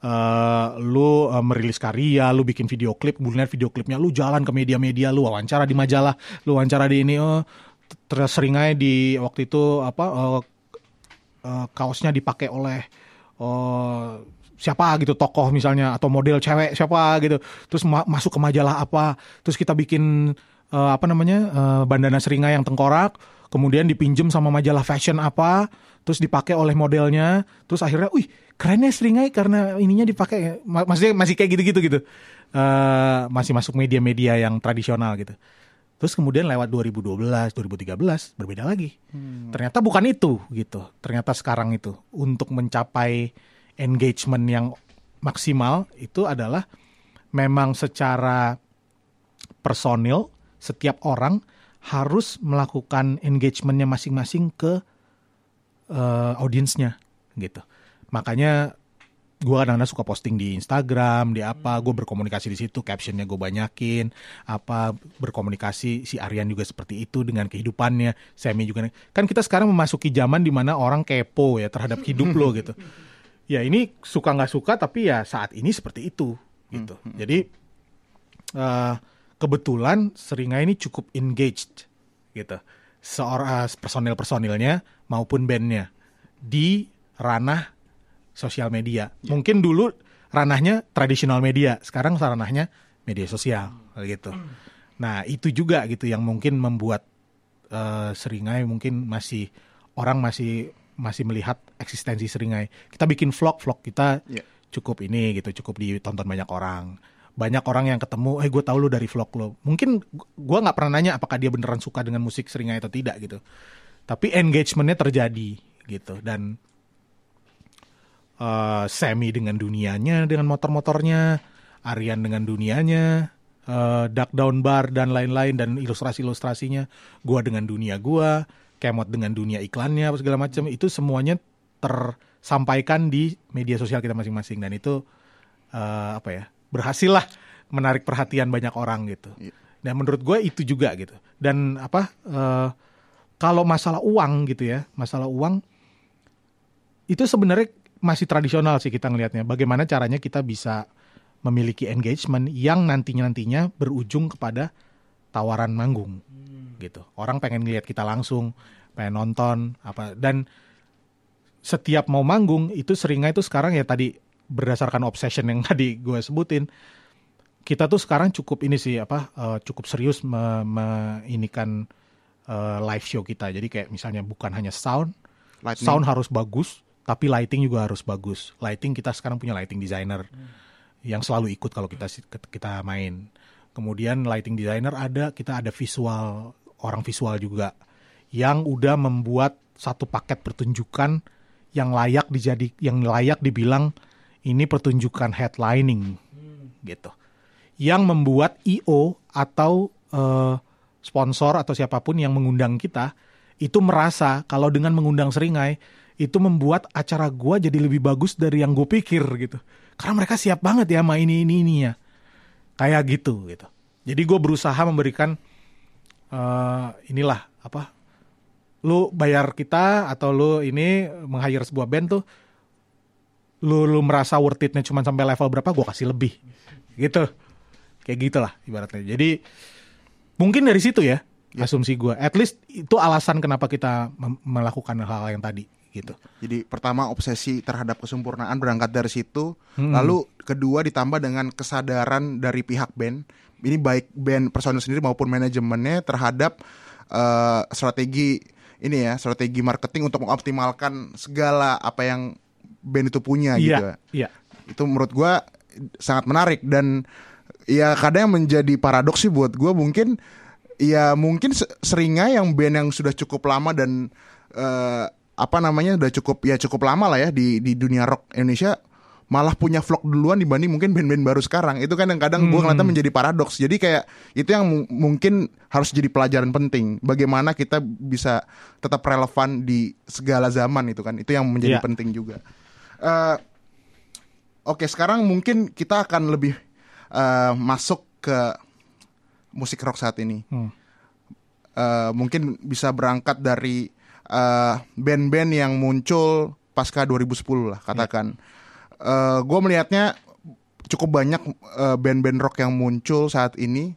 eh lu eh, merilis karya, lu bikin video klip, kemudian video klipnya lu jalan ke media-media, lu wawancara di majalah, lu wawancara di ini oh terus sering di waktu itu apa eh, eh, kaosnya dipakai oleh eh, siapa gitu tokoh misalnya atau model cewek siapa gitu. Terus ma- masuk ke majalah apa. Terus kita bikin eh, apa namanya eh, bandana seringai yang tengkorak. Kemudian dipinjem sama majalah fashion apa. Terus dipakai oleh modelnya. Terus akhirnya wih kerennya seringai karena ininya dipakai. Ma- maksudnya masih kayak gitu-gitu gitu. Eh, masih masuk media-media yang tradisional gitu Terus kemudian lewat 2012, 2013 berbeda lagi. Ternyata bukan itu gitu. Ternyata sekarang itu untuk mencapai engagement yang maksimal itu adalah memang secara personil setiap orang harus melakukan engagementnya masing-masing ke eh, audiensnya gitu. Makanya gue kadang-kadang suka posting di Instagram, di apa, gue berkomunikasi di situ, captionnya gue banyakin, apa berkomunikasi si Aryan juga seperti itu dengan kehidupannya, Semi juga, kan kita sekarang memasuki zaman di mana orang kepo ya terhadap hidup lo gitu. Ya ini suka nggak suka tapi ya saat ini seperti itu gitu. Jadi eh, kebetulan Seringai ini cukup engaged gitu, seorang personil personilnya maupun bandnya di ranah sosial media. Mungkin dulu ranahnya tradisional media, sekarang ranahnya media sosial gitu. Nah, itu juga gitu yang mungkin membuat eh, Seringai mungkin masih orang masih masih melihat eksistensi Seringai. Kita bikin vlog-vlog kita Iya. cukup ini gitu, cukup ditonton banyak orang. Banyak orang yang ketemu, eh gue tahu lu dari vlog lo. Mungkin gue nggak pernah nanya apakah dia beneran suka dengan musik Seringai atau tidak gitu. Tapi engagementnya terjadi gitu dan eh, Semi dengan dunianya, dengan motor-motornya, Aryan dengan dunianya, eh, Duck Down Bar dan lain-lain dan ilustrasi-ilustrasinya, gua dengan dunia gua, Kemot dengan dunia iklannya apa segala macam itu semuanya tersampaikan di media sosial kita masing-masing dan itu eh, apa ya berhasil lah menarik perhatian banyak orang gitu. Dan menurut gue itu juga gitu. Dan apa eh, kalau masalah uang gitu ya, masalah uang itu sebenarnya masih tradisional sih kita ngelihatnya. Bagaimana caranya kita bisa memiliki engagement yang nantinya nantinya berujung kepada tawaran manggung gitu. Orang pengen lihat kita langsung, pengen nonton apa dan setiap mau manggung itu seringnya itu sekarang ya tadi berdasarkan obsession yang tadi gue sebutin kita tuh sekarang cukup ini sih apa eh, cukup serius me, me- inikan eh, live show kita. Jadi kayak misalnya bukan hanya sound, Lightning. sound harus bagus, tapi lighting juga harus bagus. Lighting kita sekarang punya lighting designer yang selalu ikut kalau kita kita main. Kemudian lighting designer ada, kita ada visual orang visual juga yang udah membuat satu paket pertunjukan yang layak dijadi yang layak dibilang ini pertunjukan headlining gitu. Yang membuat IO atau eh, sponsor atau siapa pun yang mengundang kita itu merasa kalau dengan mengundang Seringai itu membuat acara gua jadi lebih bagus dari yang gue pikir gitu. Karena mereka siap banget ya sama ini ini ini ya. Kayak gitu gitu. Jadi gue berusaha memberikan eh inilah apa? Lu bayar kita atau lu ini meng-hire sebuah band tuh lu lu merasa worth it-nya cuma sampai level berapa gue kasih lebih gitu kayak gitulah ibaratnya jadi mungkin dari situ ya asumsi gue at least itu alasan kenapa kita melakukan hal-hal yang tadi gitu. Jadi pertama obsesi terhadap kesempurnaan berangkat dari situ, lalu kedua ditambah dengan kesadaran dari pihak band, ini baik band personil sendiri maupun manajemennya terhadap eh, strategi ini ya, strategi marketing untuk mengoptimalkan segala apa yang band itu punya gitu. iya. Iya Itu menurut gua sangat menarik dan ya kadang yang menjadi paradoks sih buat gua mungkin ya mungkin se- seringnya yang band yang sudah cukup lama dan eh, apa namanya udah cukup ya cukup lama lah ya di di dunia rock Indonesia malah punya vlog duluan dibanding mungkin band-band baru sekarang itu kan yang kadang gua ngeliatnya menjadi paradoks jadi kayak itu yang mu- mungkin harus jadi pelajaran penting bagaimana kita bisa tetap relevan di segala zaman itu kan itu yang menjadi Iya. penting juga Eh, Oke, sekarang mungkin kita akan lebih eh, masuk ke musik rock saat ini. Hmm. eh, mungkin bisa berangkat dari eh, band-band yang muncul pasca 2010 lah katakan. Eh, gue melihatnya cukup banyak eh, band-band rock yang muncul saat ini,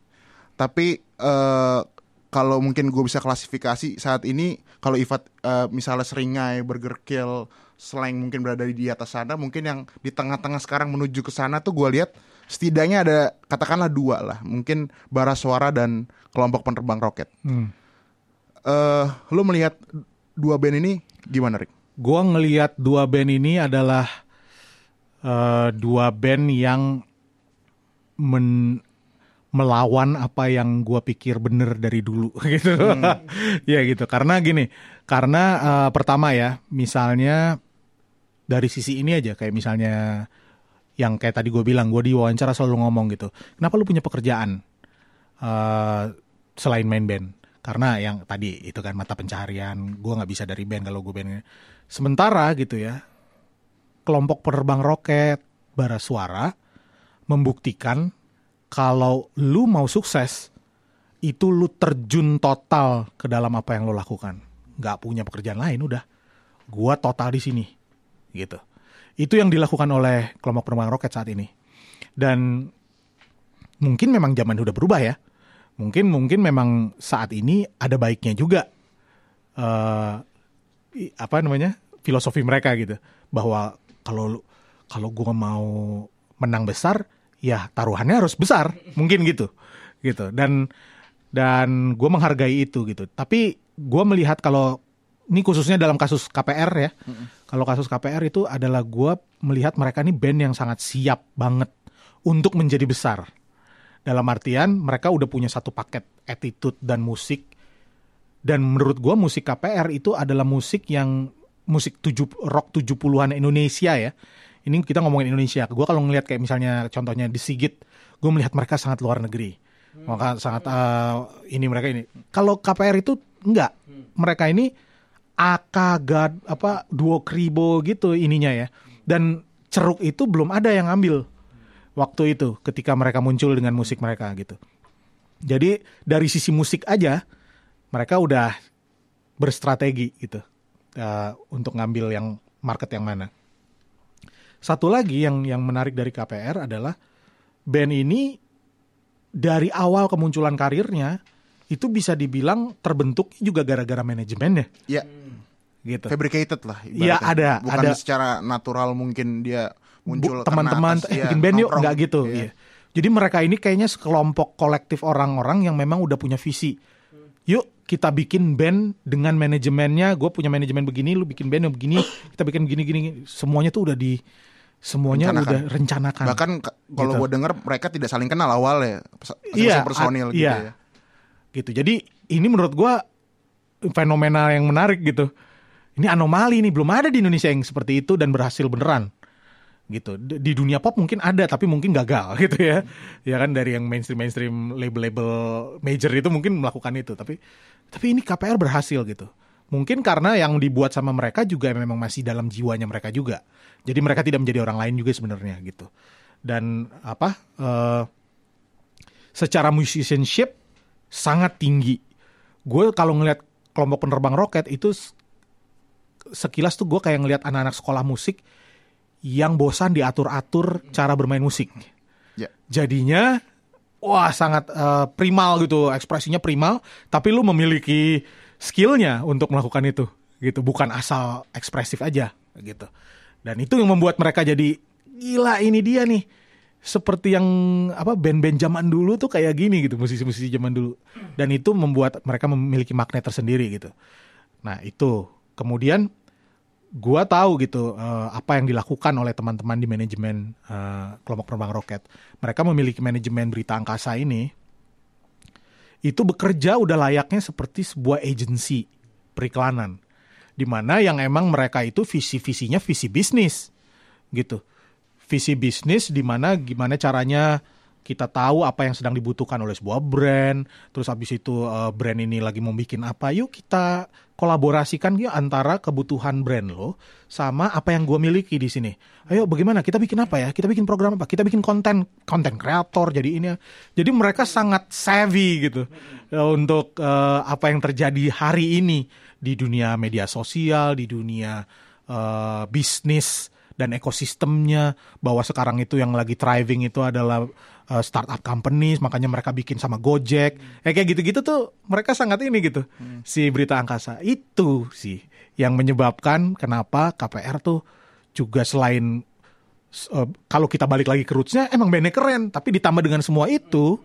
tapi eh, kalau mungkin gue bisa klasifikasi saat ini kalau Ivat eh, misalnya seringai, Burger Kill, slang mungkin berada di atas sana, mungkin yang di tengah-tengah sekarang menuju ke sana tuh gue lihat setidaknya ada katakanlah dua lah, mungkin Bara Suara dan kelompok penerbang roket. Hmm. Eh, lu melihat dua band ini gimana, Rick? Gua ngelihat dua band ini adalah eh, dua band yang men- melawan apa yang gua pikir bener dari dulu gitu. ya gitu. Karena gini, karena eh, pertama ya, misalnya dari sisi ini aja kayak misalnya yang kayak tadi gue bilang, gue di wawancara selalu ngomong gitu. Kenapa lu punya pekerjaan eh, selain main band? Karena yang tadi itu kan mata pencaharian, gue nggak bisa dari band kalau gue band. Sementara gitu ya, kelompok penerbang roket, bara suara membuktikan kalau lu mau sukses itu lu terjun total ke dalam apa yang lu lakukan. Nggak punya pekerjaan lain udah. Gua total di sini. Gitu. Itu yang dilakukan oleh kelompok penerbang roket saat ini. Dan mungkin memang zaman udah berubah ya. Mungkin mungkin memang saat ini ada baiknya juga eh i- apa namanya filosofi mereka gitu. Bahwa kalau kalau gua mau menang besar ya taruhannya harus besar. Mungkin gitu gitu. Dan dan gue menghargai itu gitu. Tapi gue melihat kalau ini khususnya dalam kasus KPR ya. Kalau kasus KPR itu adalah gue melihat mereka ini band yang sangat siap banget untuk menjadi besar dalam artian mereka udah punya satu paket attitude dan musik dan menurut gua musik KPR itu adalah musik yang musik tujuh rock 70-an Indonesia ya. Ini kita ngomongin Indonesia. Gua kalau ngelihat kayak misalnya contohnya di Sigit, gue melihat mereka sangat luar negeri. Maka sangat eh, ini mereka ini. Kalau KPR itu enggak. Mereka ini akagad apa duo kribo gitu ininya ya. Dan ceruk itu belum ada yang ambil waktu itu ketika mereka muncul dengan musik mereka gitu. Jadi dari sisi musik aja mereka udah berstrategi gitu eh, untuk ngambil yang market yang mana. Satu lagi yang yang menarik dari KPR adalah band ini dari awal kemunculan karirnya itu bisa dibilang terbentuk juga gara-gara manajemennya Ya, gitu. fabricated lah. Iya, ada, Bukan ada. secara natural mungkin dia muncul teman-teman eh, bikin band yuk nggak gitu Iya. iya. jadi mereka ini kayaknya sekelompok kolektif orang-orang yang memang udah punya visi yuk kita bikin band dengan manajemennya gue punya manajemen begini lu bikin band yang begini kita bikin gini gini semuanya tuh udah di semuanya Rencanakan. udah rencanakan Bahkan kalau Gitu. gue dengar mereka tidak saling kenal awal ya, Iya, personil gitu iya. ya. gitu jadi ini menurut gua fenomena yang menarik gitu ini anomali nih belum ada di Indonesia yang seperti itu dan berhasil beneran gitu. Di dunia pop mungkin ada tapi mungkin gagal gitu ya. Ya kan dari yang mainstream mainstream label-label major itu mungkin melakukan itu. Tapi tapi ini KPR berhasil gitu. Mungkin karena yang dibuat sama mereka juga memang masih dalam jiwanya mereka juga. Jadi mereka tidak menjadi orang lain juga sebenarnya gitu. Dan apa eh, secara musicianship sangat tinggi. Gue kalau ngelihat kelompok penerbang roket itu sekilas tuh gue kayak ngelihat anak-anak sekolah musik yang bosan diatur-atur cara bermain musik. Ya. Jadinya wah sangat eh, primal gitu, ekspresinya primal, tapi lu memiliki skillnya untuk melakukan itu gitu, bukan asal ekspresif aja gitu. Dan itu yang membuat mereka jadi gila ini dia nih seperti yang apa band-band zaman dulu tuh kayak gini gitu musisi-musisi zaman dulu dan itu membuat mereka memiliki magnet tersendiri gitu nah itu kemudian gua tahu gitu eh, apa yang dilakukan oleh teman-teman di manajemen eh, kelompok penerbang roket. Mereka memiliki manajemen berita angkasa ini. Itu bekerja udah layaknya seperti sebuah agensi periklanan di mana yang emang mereka itu visi-visinya visi bisnis gitu. Visi bisnis di mana gimana caranya kita tahu apa yang sedang dibutuhkan oleh sebuah brand, terus habis itu eh, brand ini lagi mau bikin apa, yuk kita kolaborasikan ya antara kebutuhan brand lo sama apa yang gue miliki di sini. Ayo bagaimana kita bikin apa ya? Kita bikin program apa? Kita bikin konten konten kreator jadi ini. ya. Jadi mereka sangat savvy gitu eh, untuk eh, apa yang terjadi hari ini di dunia media sosial, di dunia eh, bisnis dan ekosistemnya bahwa sekarang itu yang lagi thriving itu adalah uh, startup companies makanya mereka bikin sama Gojek. Ya kayak gitu-gitu tuh mereka sangat ini gitu si berita angkasa. Itu sih yang menyebabkan kenapa KPR tuh juga selain uh, kalau kita balik lagi ke rootsnya emang bandnya keren. Tapi ditambah dengan semua itu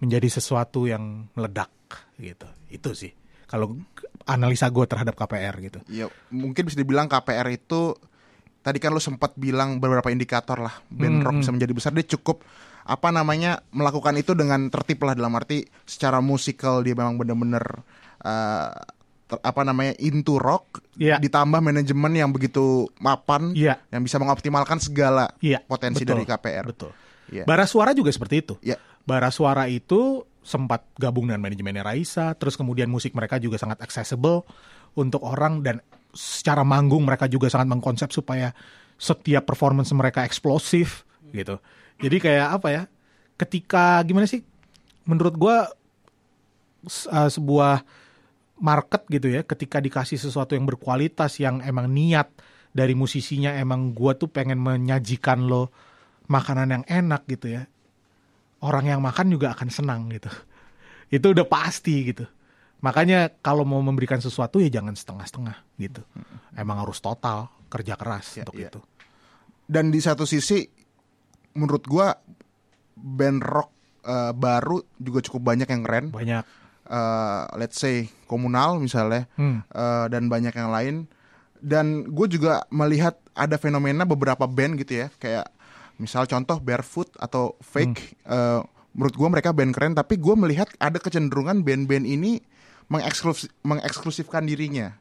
menjadi sesuatu yang meledak gitu. Itu sih kalau analisa gue terhadap KPR gitu. Ya mungkin bisa dibilang KPR itu tadi kan lu sempat bilang beberapa indikator lah band rock bisa menjadi besar dia cukup apa namanya melakukan itu dengan tertib lah dalam arti secara musikal dia memang bener-bener eh, ter- apa namanya into rock Iya. ditambah manajemen yang begitu mapan Iya. yang bisa mengoptimalkan segala Iya, potensi betul, dari KPR. Betul. Iya. Bara Suara juga seperti itu. Iya. Bara Suara itu sempat gabung dengan manajemennya Raisa, terus kemudian musik mereka juga sangat accessible untuk orang dan secara manggung mereka juga sangat mengkonsep supaya setiap performance mereka eksplosif gitu. Jadi kayak apa ya? Ketika gimana sih? Menurut gua s- uh, sebuah market gitu ya, ketika dikasih sesuatu yang berkualitas yang emang niat dari musisinya emang gua tuh pengen menyajikan lo makanan yang enak gitu ya. Orang yang makan juga akan senang gitu. Itu udah pasti gitu. Makanya kalau mau memberikan sesuatu ya jangan setengah-setengah gitu. Emang harus total kerja keras Ya, untuk ya. itu. Dan di satu sisi menurut gua band rock eh, baru juga cukup banyak yang keren. Banyak. eh, let's say komunal misalnya. Hmm. eh, dan banyak yang lain. Dan gue juga melihat ada fenomena beberapa band gitu ya. Kayak misal contoh barefoot atau fake. Eh, menurut gue mereka band keren. Tapi gue melihat ada kecenderungan band-band ini mengeksklusif, mengeksklusifkan dirinya.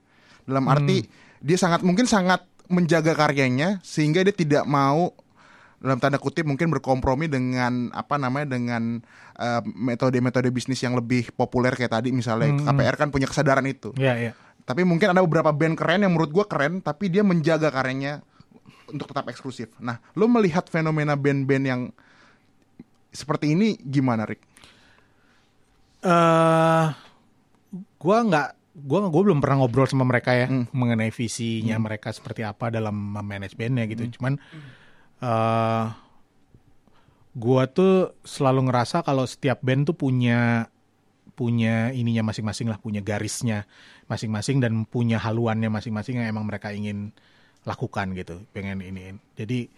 Dalam arti dia sangat mungkin sangat menjaga karyanya sehingga dia tidak mau dalam tanda kutip mungkin berkompromi dengan apa namanya dengan eh, metode-metode bisnis yang lebih populer kayak tadi misalnya KPR kan punya kesadaran itu. Iya, iya. Tapi mungkin ada beberapa band keren yang menurut gua keren tapi dia menjaga karyanya untuk tetap eksklusif. Nah, lo melihat fenomena band-band yang seperti ini gimana, Rick? eh gua nggak gua gua belum pernah ngobrol sama mereka ya mengenai visinya mereka seperti apa dalam manage bandnya gitu cuman eh gua tuh selalu ngerasa kalau setiap band tuh punya punya ininya masing-masing lah punya garisnya masing-masing dan punya haluannya masing-masing yang emang mereka ingin lakukan gitu pengen iniin jadi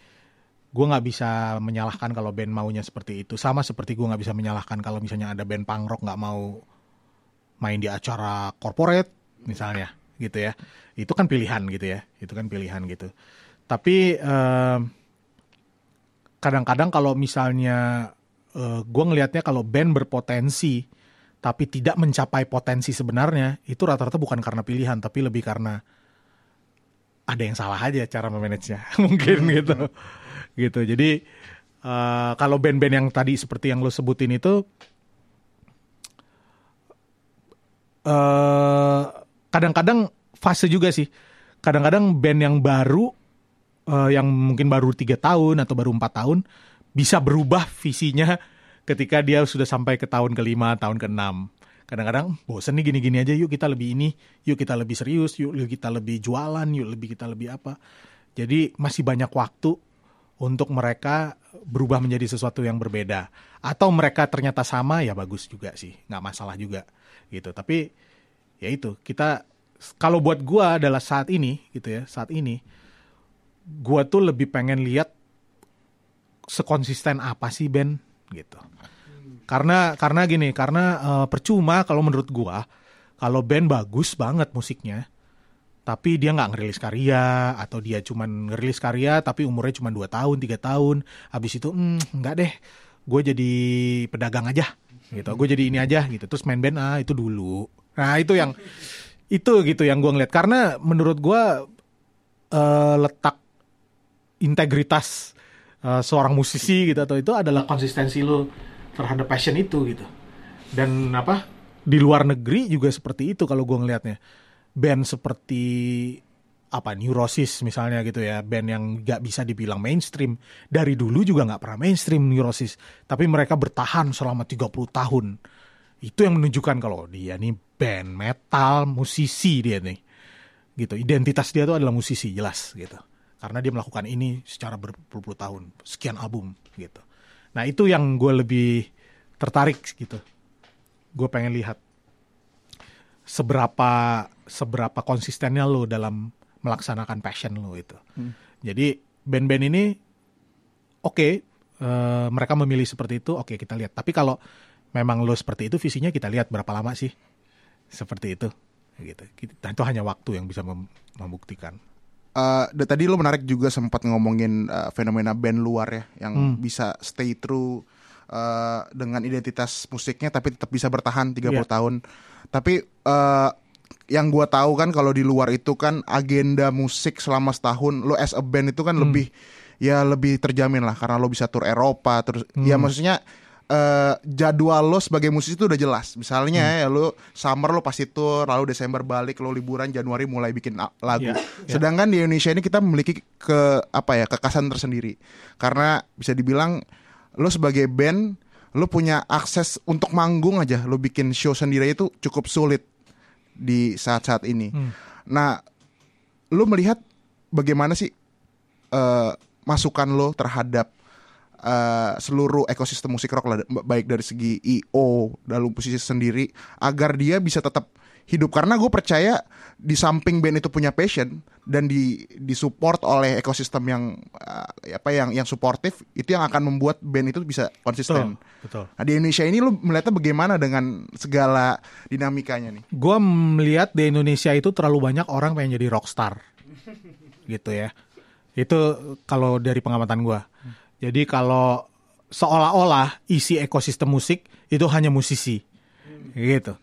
gue nggak bisa menyalahkan kalau band maunya seperti itu. Sama seperti gue nggak bisa menyalahkan kalau misalnya ada band punk rock nggak mau main di acara corporate misalnya gitu ya. Itu kan pilihan gitu ya itu kan pilihan gitu. Tapi em, kadang-kadang kalau misalnya gue ngelihatnya kalau band berpotensi tapi tidak mencapai potensi sebenarnya itu rata-rata bukan karena pilihan tapi lebih karena ada yang salah aja cara memanagenya mungkin gitu. Gitu. Jadi eh, kalau band-band yang tadi seperti yang lo sebutin itu eh kadang-kadang fase juga sih. Kadang-kadang band yang baru eh, yang mungkin baru tiga tahun atau baru empat tahun bisa berubah visinya ketika dia sudah sampai ke tahun kelima tahun keenam. Kadang-kadang bosen nih gini-gini aja yuk kita lebih ini yuk kita lebih serius yuk kita lebih jualan yuk lebih kita lebih apa. Jadi masih banyak waktu untuk mereka berubah menjadi sesuatu yang berbeda. Atau mereka ternyata sama ya bagus juga sih nggak masalah juga gitu. Tapi ya itu kita kalau buat gua adalah saat ini gitu ya saat ini gua tuh lebih pengen lihat sekonsisten apa sih Ben? Gitu. Karena karena gini karena eh, percuma kalau menurut gua kalau band bagus banget musiknya tapi dia nggak ngerilis karya atau dia cuman ngerilis karya tapi umurnya cuma 2 tahun tiga tahun habis itu hmm, nggak deh gue jadi pedagang aja gitu. Gue jadi ini aja gitu. Terus main band ah itu dulu. Nah itu yang itu gitu yang gue ngeliat. Karena menurut gue eh, letak integritas uh, seorang musisi gitu atau itu adalah konsistensi lo terhadap passion itu gitu. Dan apa di luar negeri juga seperti itu kalau gue ngelihatnya. Band seperti apa Neurosis misalnya gitu ya band yang gak bisa dibilang mainstream dari dulu juga nggak pernah mainstream Neurosis tapi mereka bertahan selama 30 tahun itu yang menunjukkan kalau dia nih band metal musisi dia nih gitu identitas dia tuh adalah musisi jelas gitu karena dia melakukan ini secara berpuluh-puluh tahun sekian album gitu nah itu yang gue lebih tertarik gitu gue pengen lihat seberapa seberapa konsistennya lo dalam melaksanakan passion lo itu. Hmm. Jadi band-band ini oke okay, uh, eh, mereka memilih seperti itu oke okay, kita lihat. Tapi kalau memang lo seperti itu visinya kita lihat berapa lama sih seperti itu gitu. Itu hanya waktu yang bisa mem membuktikan. Uh, tadi lo menarik juga sempat ngomongin uh, fenomena band luar ya yang hmm. bisa stay true uh, dengan identitas musiknya tapi tetap bisa bertahan 30 yeah. tahun. Tapi uh, yang gue tahu kan kalau di luar itu kan agenda musik selama setahun lo as a band itu kan hmm. lebih ya lebih terjamin lah karena lo bisa tur Eropa terus ya hmm. ya maksudnya uh, jadwal lo sebagai musisi itu udah jelas misalnya hmm. ya lo summer lo pasti tur lalu Desember balik lo liburan Januari mulai bikin lagu yeah, yeah. sedangkan di Indonesia ini kita memiliki ke apa ya kekasan tersendiri karena bisa dibilang lo sebagai band lo punya akses untuk manggung aja lo bikin show sendiri itu cukup sulit di saat-saat ini. Hmm. Nah, lo melihat bagaimana sih uh, masukan lo terhadap uh, seluruh ekosistem musik rock baik dari segi IO dalam posisi sendiri agar dia bisa tetap hidup karena gue percaya di samping band itu punya passion dan di disupport oleh ekosistem yang uh, apa yang yang suportif itu yang akan membuat band itu bisa konsisten. Betul. betul. Nah, di Indonesia ini lu melihatnya bagaimana dengan segala dinamikanya nih? Gue melihat di Indonesia itu terlalu banyak orang pengen jadi rockstar, gitu ya. Itu kalau dari pengamatan gue. Jadi kalau seolah-olah isi ekosistem musik itu hanya musisi, gitu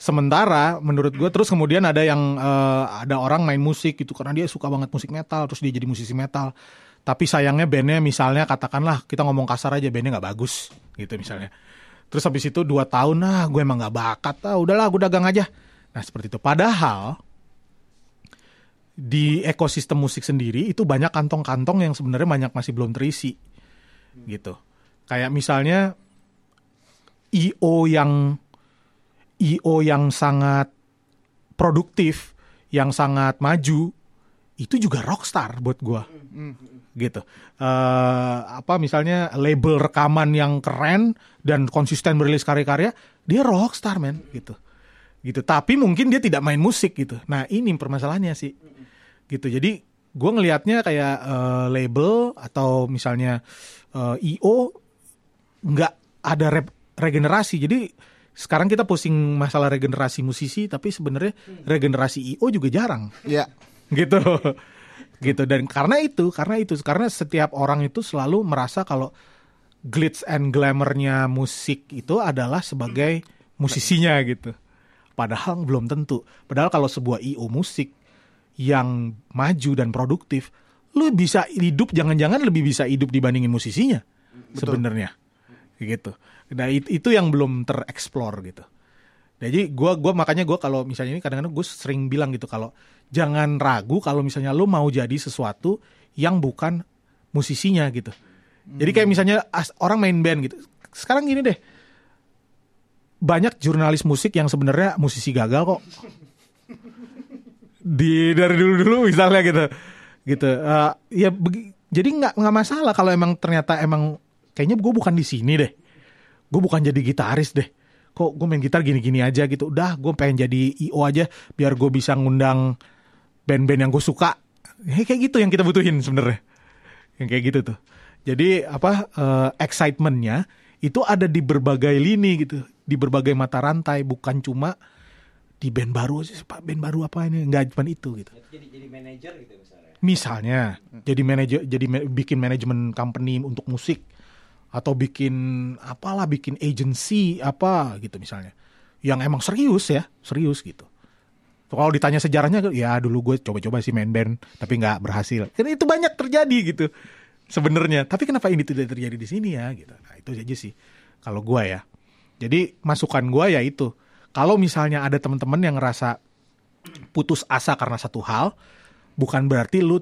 Sementara menurut gue terus kemudian ada yang uh, ada orang main musik gitu karena dia suka banget musik metal terus dia jadi musisi metal. Tapi sayangnya bandnya misalnya katakanlah kita ngomong kasar aja bandnya nggak bagus gitu misalnya. Terus habis itu dua tahun nah gue emang nggak bakat ah udahlah gue dagang aja. Nah seperti itu. Padahal di ekosistem musik sendiri itu banyak kantong-kantong yang sebenarnya banyak masih belum terisi gitu. Kayak misalnya IO yang IO yang sangat produktif, yang sangat maju, itu juga rockstar buat gue, gitu. Uh, apa misalnya label rekaman yang keren dan konsisten merilis karya-karya, dia rockstar men, gitu, gitu. Tapi mungkin dia tidak main musik gitu. Nah ini permasalahannya sih, gitu. Jadi gue ngelihatnya kayak uh, label atau misalnya uh, IO nggak ada re regenerasi, jadi sekarang kita pusing masalah regenerasi musisi tapi sebenarnya regenerasi IO juga jarang. Iya. Gitu. gitu dan karena itu, karena itu karena setiap orang itu selalu merasa kalau glitz and glamournya musik itu adalah sebagai musisinya gitu. Padahal belum tentu. Padahal kalau sebuah IO musik yang maju dan produktif, lu bisa hidup jangan-jangan lebih bisa hidup dibandingin musisinya sebenarnya. Gitu. Nah itu yang belum tereksplor gitu. Jadi gue gua makanya gue kalau misalnya ini kadang-kadang gue sering bilang gitu kalau jangan ragu kalau misalnya lo mau jadi sesuatu yang bukan musisinya gitu. Jadi kayak misalnya orang main band gitu. Sekarang gini deh. Banyak jurnalis musik yang sebenarnya musisi gagal kok. Di dari dulu-dulu misalnya gitu. Gitu. Uh, ya jadi nggak nggak masalah kalau emang ternyata emang kayaknya gue bukan di sini deh. Gue bukan jadi gitaris deh. Kok gue main gitar gini-gini aja gitu. Udah gue pengen jadi io aja biar gue bisa ngundang band-band yang gue suka. Ya, kayak gitu yang kita butuhin sebenarnya. Yang kayak gitu tuh. Jadi apa uh, excitementnya itu ada di berbagai lini gitu. Di berbagai mata rantai. Bukan cuma di band baru aja pak band baru apa ini nggak cuma itu gitu jadi jadi manajer gitu misalnya misalnya jadi manajer jadi bikin manajemen company untuk musik atau bikin apalah bikin agency apa gitu misalnya yang emang serius ya serius gitu kalau ditanya sejarahnya ya dulu gue coba-coba sih main band tapi nggak berhasil kan itu banyak terjadi gitu sebenarnya. Tapi kenapa ini tidak terjadi di sini ya gitu. Nah, itu aja sih kalau gua ya. Jadi masukan gua ya itu. Kalau misalnya ada teman-teman yang ngerasa putus asa karena satu hal, bukan berarti lu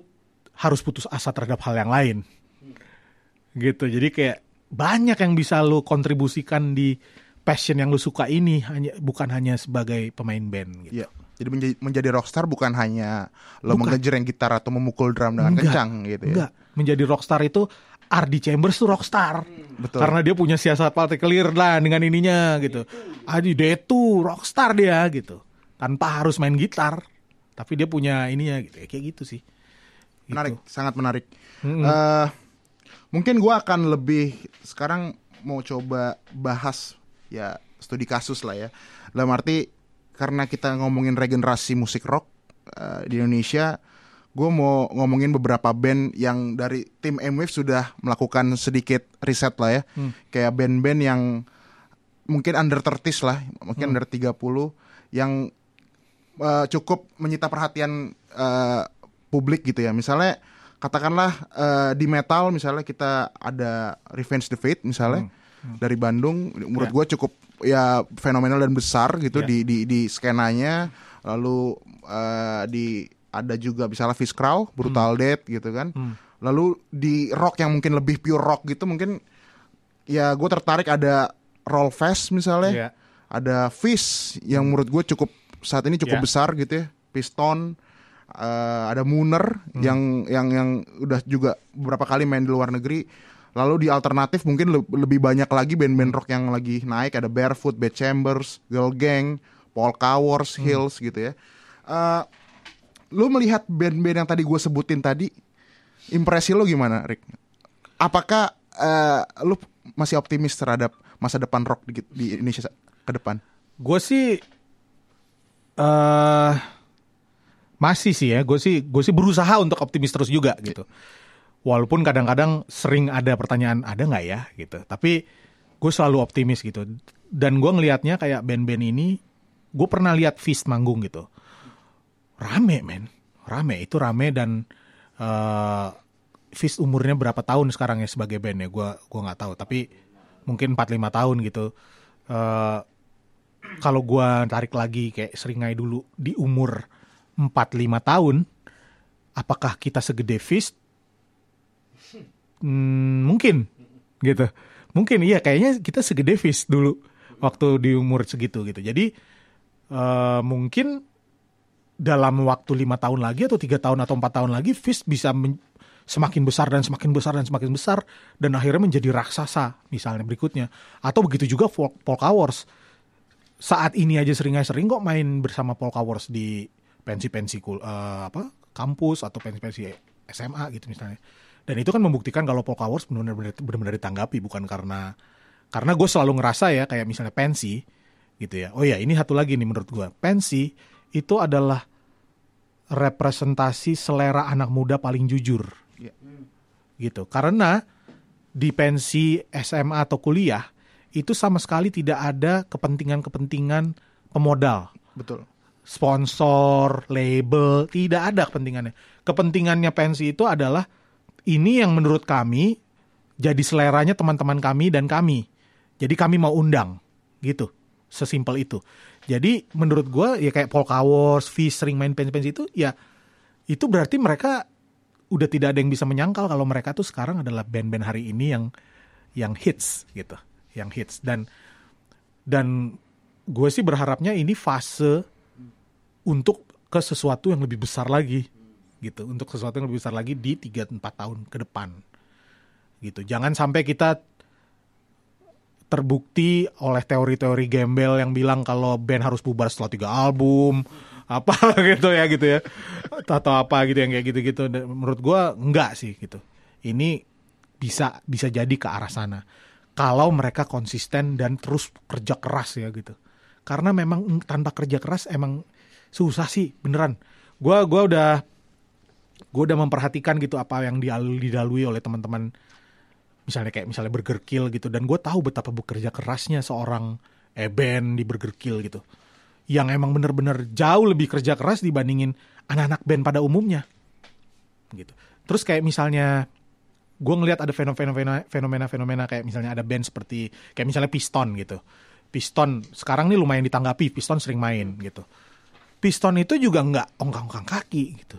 harus putus asa terhadap hal yang lain. Gitu. Jadi kayak banyak yang bisa lu kontribusikan di passion yang lu suka ini hanya bukan hanya sebagai pemain band gitu. Iya. Jadi menjadi, menjadi rockstar bukan hanya lo Bukan. mengejreng gitar atau memukul drum dengan Enggak, kencang gitu ya. Enggak. Menjadi rockstar itu Ardi Chambers tuh rockstar. Betul. Karena dia punya siasat partai clear lah dengan ininya gitu. Adi dia tuh rockstar dia gitu. Tanpa harus main gitar. Tapi dia punya ininya gitu. Kayak gitu sih. Gitu. Menarik, sangat menarik. Mm-mm. Eh, mungkin gua akan lebih sekarang mau coba bahas ya studi kasus lah ya. Dalam arti karena kita ngomongin regenerasi musik rock eh, di Indonesia, gue mau ngomongin beberapa band yang dari tim M-Wave sudah melakukan sedikit riset lah ya. Kayak band-band yang mungkin under 30 lah, mungkin under 30 yang eh, cukup menyita perhatian eh, publik gitu ya. Misalnya katakanlah eh, di metal misalnya kita ada Revenge the Fate misalnya dari Bandung menurut Ya. gue cukup ya fenomenal dan besar gitu Ya. di di di skenanya lalu eh, di ada juga misalnya Fish Crow, Brutal Death gitu kan. Lalu di rock yang mungkin lebih pure rock gitu mungkin ya gue tertarik ada Roll Fest misalnya Iya. ada Fish yang menurut gue cukup saat ini cukup Ya. besar gitu ya Piston eh, ada Mooner Hmm. yang yang yang udah juga beberapa kali main di luar negeri lalu di alternatif mungkin le- lebih banyak lagi band-band rock yang lagi naik ada Barefoot, Bad Chambers, Girl Gang, Polka Wars, Hmm. Hills gitu ya Eh, lu melihat band-band yang tadi gue sebutin tadi impresi lu gimana Rick? Apakah eh, lu masih optimis terhadap masa depan rock di, di Indonesia ke depan? Gue sih eh masih sih ya, gue sih gue sih berusaha untuk optimis terus juga gitu. Walaupun kadang-kadang sering ada pertanyaan ada nggak ya gitu, tapi gue selalu optimis gitu. Dan gue ngelihatnya kayak band-band ini, gue pernah lihat Fist manggung gitu, rame men, rame itu rame dan eh Fist umurnya berapa tahun sekarang ya sebagai band ya, gue gua nggak tahu, tapi mungkin 4-5 tahun gitu. Eh kalau gua tarik lagi kayak seringai dulu di umur 4-5 tahun, apakah kita segede Fist? Hmm, mungkin gitu. Mungkin iya kayaknya kita segede Fist dulu waktu di umur segitu gitu. Jadi eh, mungkin dalam waktu lima tahun lagi atau tiga tahun atau empat tahun lagi Fist bisa semakin besar dan semakin besar dan semakin besar dan akhirnya menjadi raksasa misalnya berikutnya. Atau begitu juga Pol- Polka Wars saat ini aja sering sering kok main bersama Polka Wars di pensi-pensi eh, apa kampus atau pensi-pensi SMA gitu misalnya. Dan itu kan membuktikan kalau Polka Wars benar-benar benar-benar ditanggapi bukan karena karena gue selalu ngerasa ya kayak misalnya pensi gitu ya. Oh ya ini satu lagi nih menurut gue. Pensi itu adalah representasi selera anak muda paling jujur Iya. gitu karena di pensi SMA atau kuliah itu sama sekali tidak ada kepentingan-kepentingan pemodal Betul. sponsor, label, tidak ada kepentingannya. Kepentingannya pensi itu adalah ini yang menurut kami jadi seleranya teman-teman kami dan kami. Jadi kami mau undang, gitu. Sesimpel itu. Jadi menurut gue ya kayak Polka Wars, Fish sering main pensi-pensi itu ya itu berarti mereka udah tidak ada yang bisa menyangkal kalau mereka tuh sekarang adalah band-band hari ini yang yang hits gitu, yang hits. Dan dan gue sih berharapnya ini fase untuk ke sesuatu yang lebih besar lagi gitu. Untuk sesuatu yang lebih besar lagi di 3 4 tahun ke depan gitu. Jangan sampai kita terbukti oleh teori-teori gembel yang bilang kalau band harus bubar setelah tiga album apa gitu ya gitu ya. Atau apa gitu yang kayak gitu-gitu. Menurut gua enggak sih gitu. Ini bisa bisa jadi ke arah sana. Kalau mereka konsisten dan terus kerja keras ya gitu. Karena memang tanpa kerja keras emang susah sih beneran. Gua gua udah gua udah memperhatikan gitu apa yang dilalui oleh teman-teman misalnya kayak misalnya Burger Kill gitu dan gue tahu betapa bekerja kerasnya seorang Eben di Burger Kill gitu yang emang bener-bener jauh lebih kerja keras dibandingin anak-anak band pada umumnya gitu terus kayak misalnya gue ngelihat ada fenomena fenomena fenomena kayak misalnya ada band seperti kayak misalnya Piston gitu. Piston sekarang nih lumayan ditanggapi, Piston sering main gitu. Piston itu juga nggak ongkang-ongkang kaki gitu.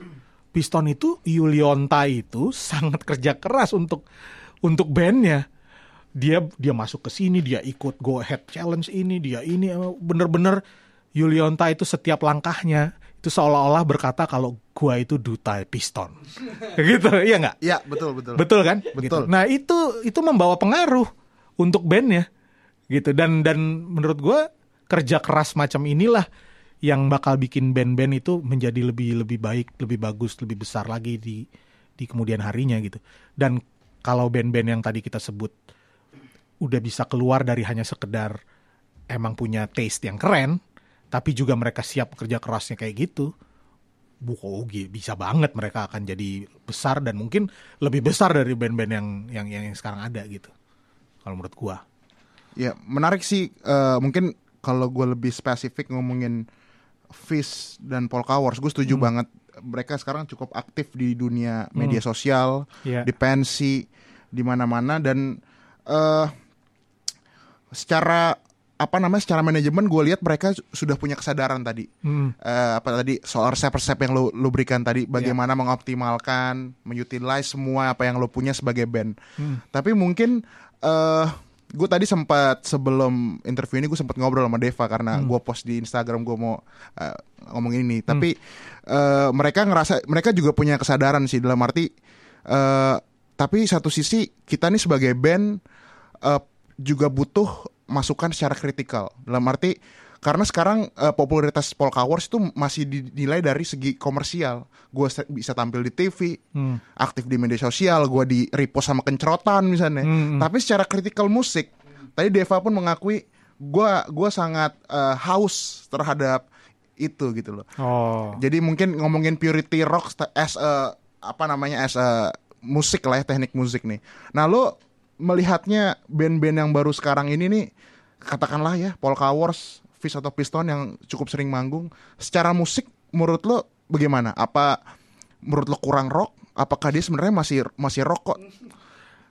Piston itu Yulionta itu sangat kerja keras untuk untuk bandnya. Dia dia masuk ke sini, dia ikut Go Ahead Challenge ini, dia ini bener-bener Yulionta itu setiap langkahnya itu seolah-olah berkata kalau gua itu duta piston. gitu, iya nggak? Iya, betul, betul. Betul kan? Betul. Gitu. Nah, itu itu membawa pengaruh untuk bandnya. Gitu. Dan dan menurut gua kerja keras macam inilah yang bakal bikin band-band itu menjadi lebih lebih baik, lebih bagus, lebih besar lagi di di kemudian harinya gitu. Dan kalau band-band yang tadi kita sebut udah bisa keluar dari hanya sekedar emang punya taste yang keren, tapi juga mereka siap kerja kerasnya kayak gitu, Bukogi bisa banget mereka akan jadi besar dan mungkin lebih besar dari band-band yang yang yang sekarang ada gitu. Kalau menurut gua. Ya, menarik sih eh, mungkin kalau gue lebih spesifik ngomongin Fish dan Polka Wars, gue setuju banget mereka sekarang cukup aktif di dunia media sosial, Iya. di pensi, di mana-mana dan eh secara apa namanya secara manajemen gue lihat mereka sudah punya kesadaran tadi. Hmm. Eh, apa tadi soal resep-resep yang lo lo berikan tadi bagaimana mengoptimalkan mengutilize semua apa yang lo punya sebagai band. Tapi mungkin eh gue tadi sempat sebelum interview ini gue sempat ngobrol sama Deva karena gue post di Instagram gue mau eh, ngomong ini tapi eh, mereka ngerasa mereka juga punya kesadaran sih dalam arti eh tapi satu sisi kita nih sebagai band eh, juga butuh masukan secara kritikal. Dalam arti karena sekarang eh, popularitas Polka Wars itu masih dinilai dari segi komersial. Gue bisa tampil di TV aktif di media sosial gue di repost sama kencrotan misalnya. Tapi secara kritikal musik tadi Deva pun mengakui gue gua sangat eh, haus terhadap itu gitu loh Oh. jadi mungkin ngomongin purity rock as a apa namanya as a musik lah ya teknik musik nih. Nah lo melihatnya band-band yang baru sekarang ini nih katakanlah ya Polka Wars, Fish atau Piston yang cukup sering manggung, secara musik menurut lo bagaimana? Apa menurut lo kurang rock? Apakah dia sebenarnya masih masih rock kok?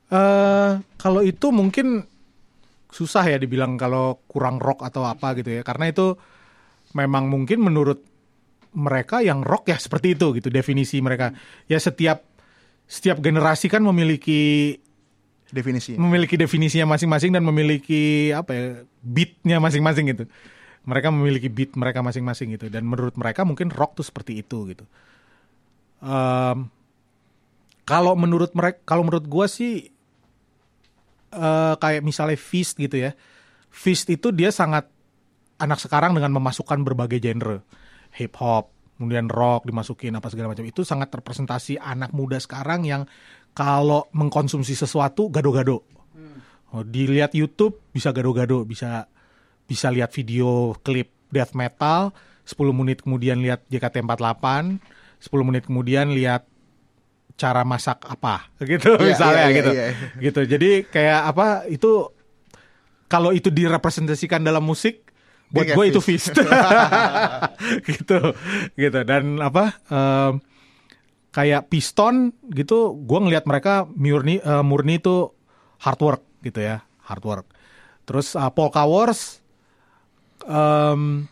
eh kalau itu mungkin susah ya dibilang kalau kurang rock atau apa gitu ya. Karena itu memang mungkin menurut mereka yang rock ya seperti itu gitu definisi mereka. Ya setiap setiap generasi kan memiliki Definisi. memiliki definisinya masing-masing dan memiliki apa ya beatnya masing-masing gitu. Mereka memiliki beat mereka masing-masing gitu dan menurut mereka mungkin rock tuh seperti itu gitu. Em, kalau menurut mereka, kalau menurut gua sih eh, kayak misalnya Feast gitu ya. Feast itu dia sangat anak sekarang dengan memasukkan berbagai genre, hip hop, kemudian rock dimasukin apa segala macam itu sangat terpresentasi anak muda sekarang yang kalau mengkonsumsi sesuatu gado-gado. Oh, dilihat YouTube bisa gado-gado, bisa bisa lihat video klip death metal, 10 menit kemudian lihat JKT48, 10 menit kemudian lihat cara masak apa gitu Iya, misalnya iya, iya, gitu. iya. Gitu. Jadi kayak apa itu kalau itu direpresentasikan dalam musik buat gue itu Fist. gitu gitu. Dan apa em, kayak piston gitu gue ngelihat mereka murni eh, murni itu hard work gitu ya hard work. Terus uh, polka wars em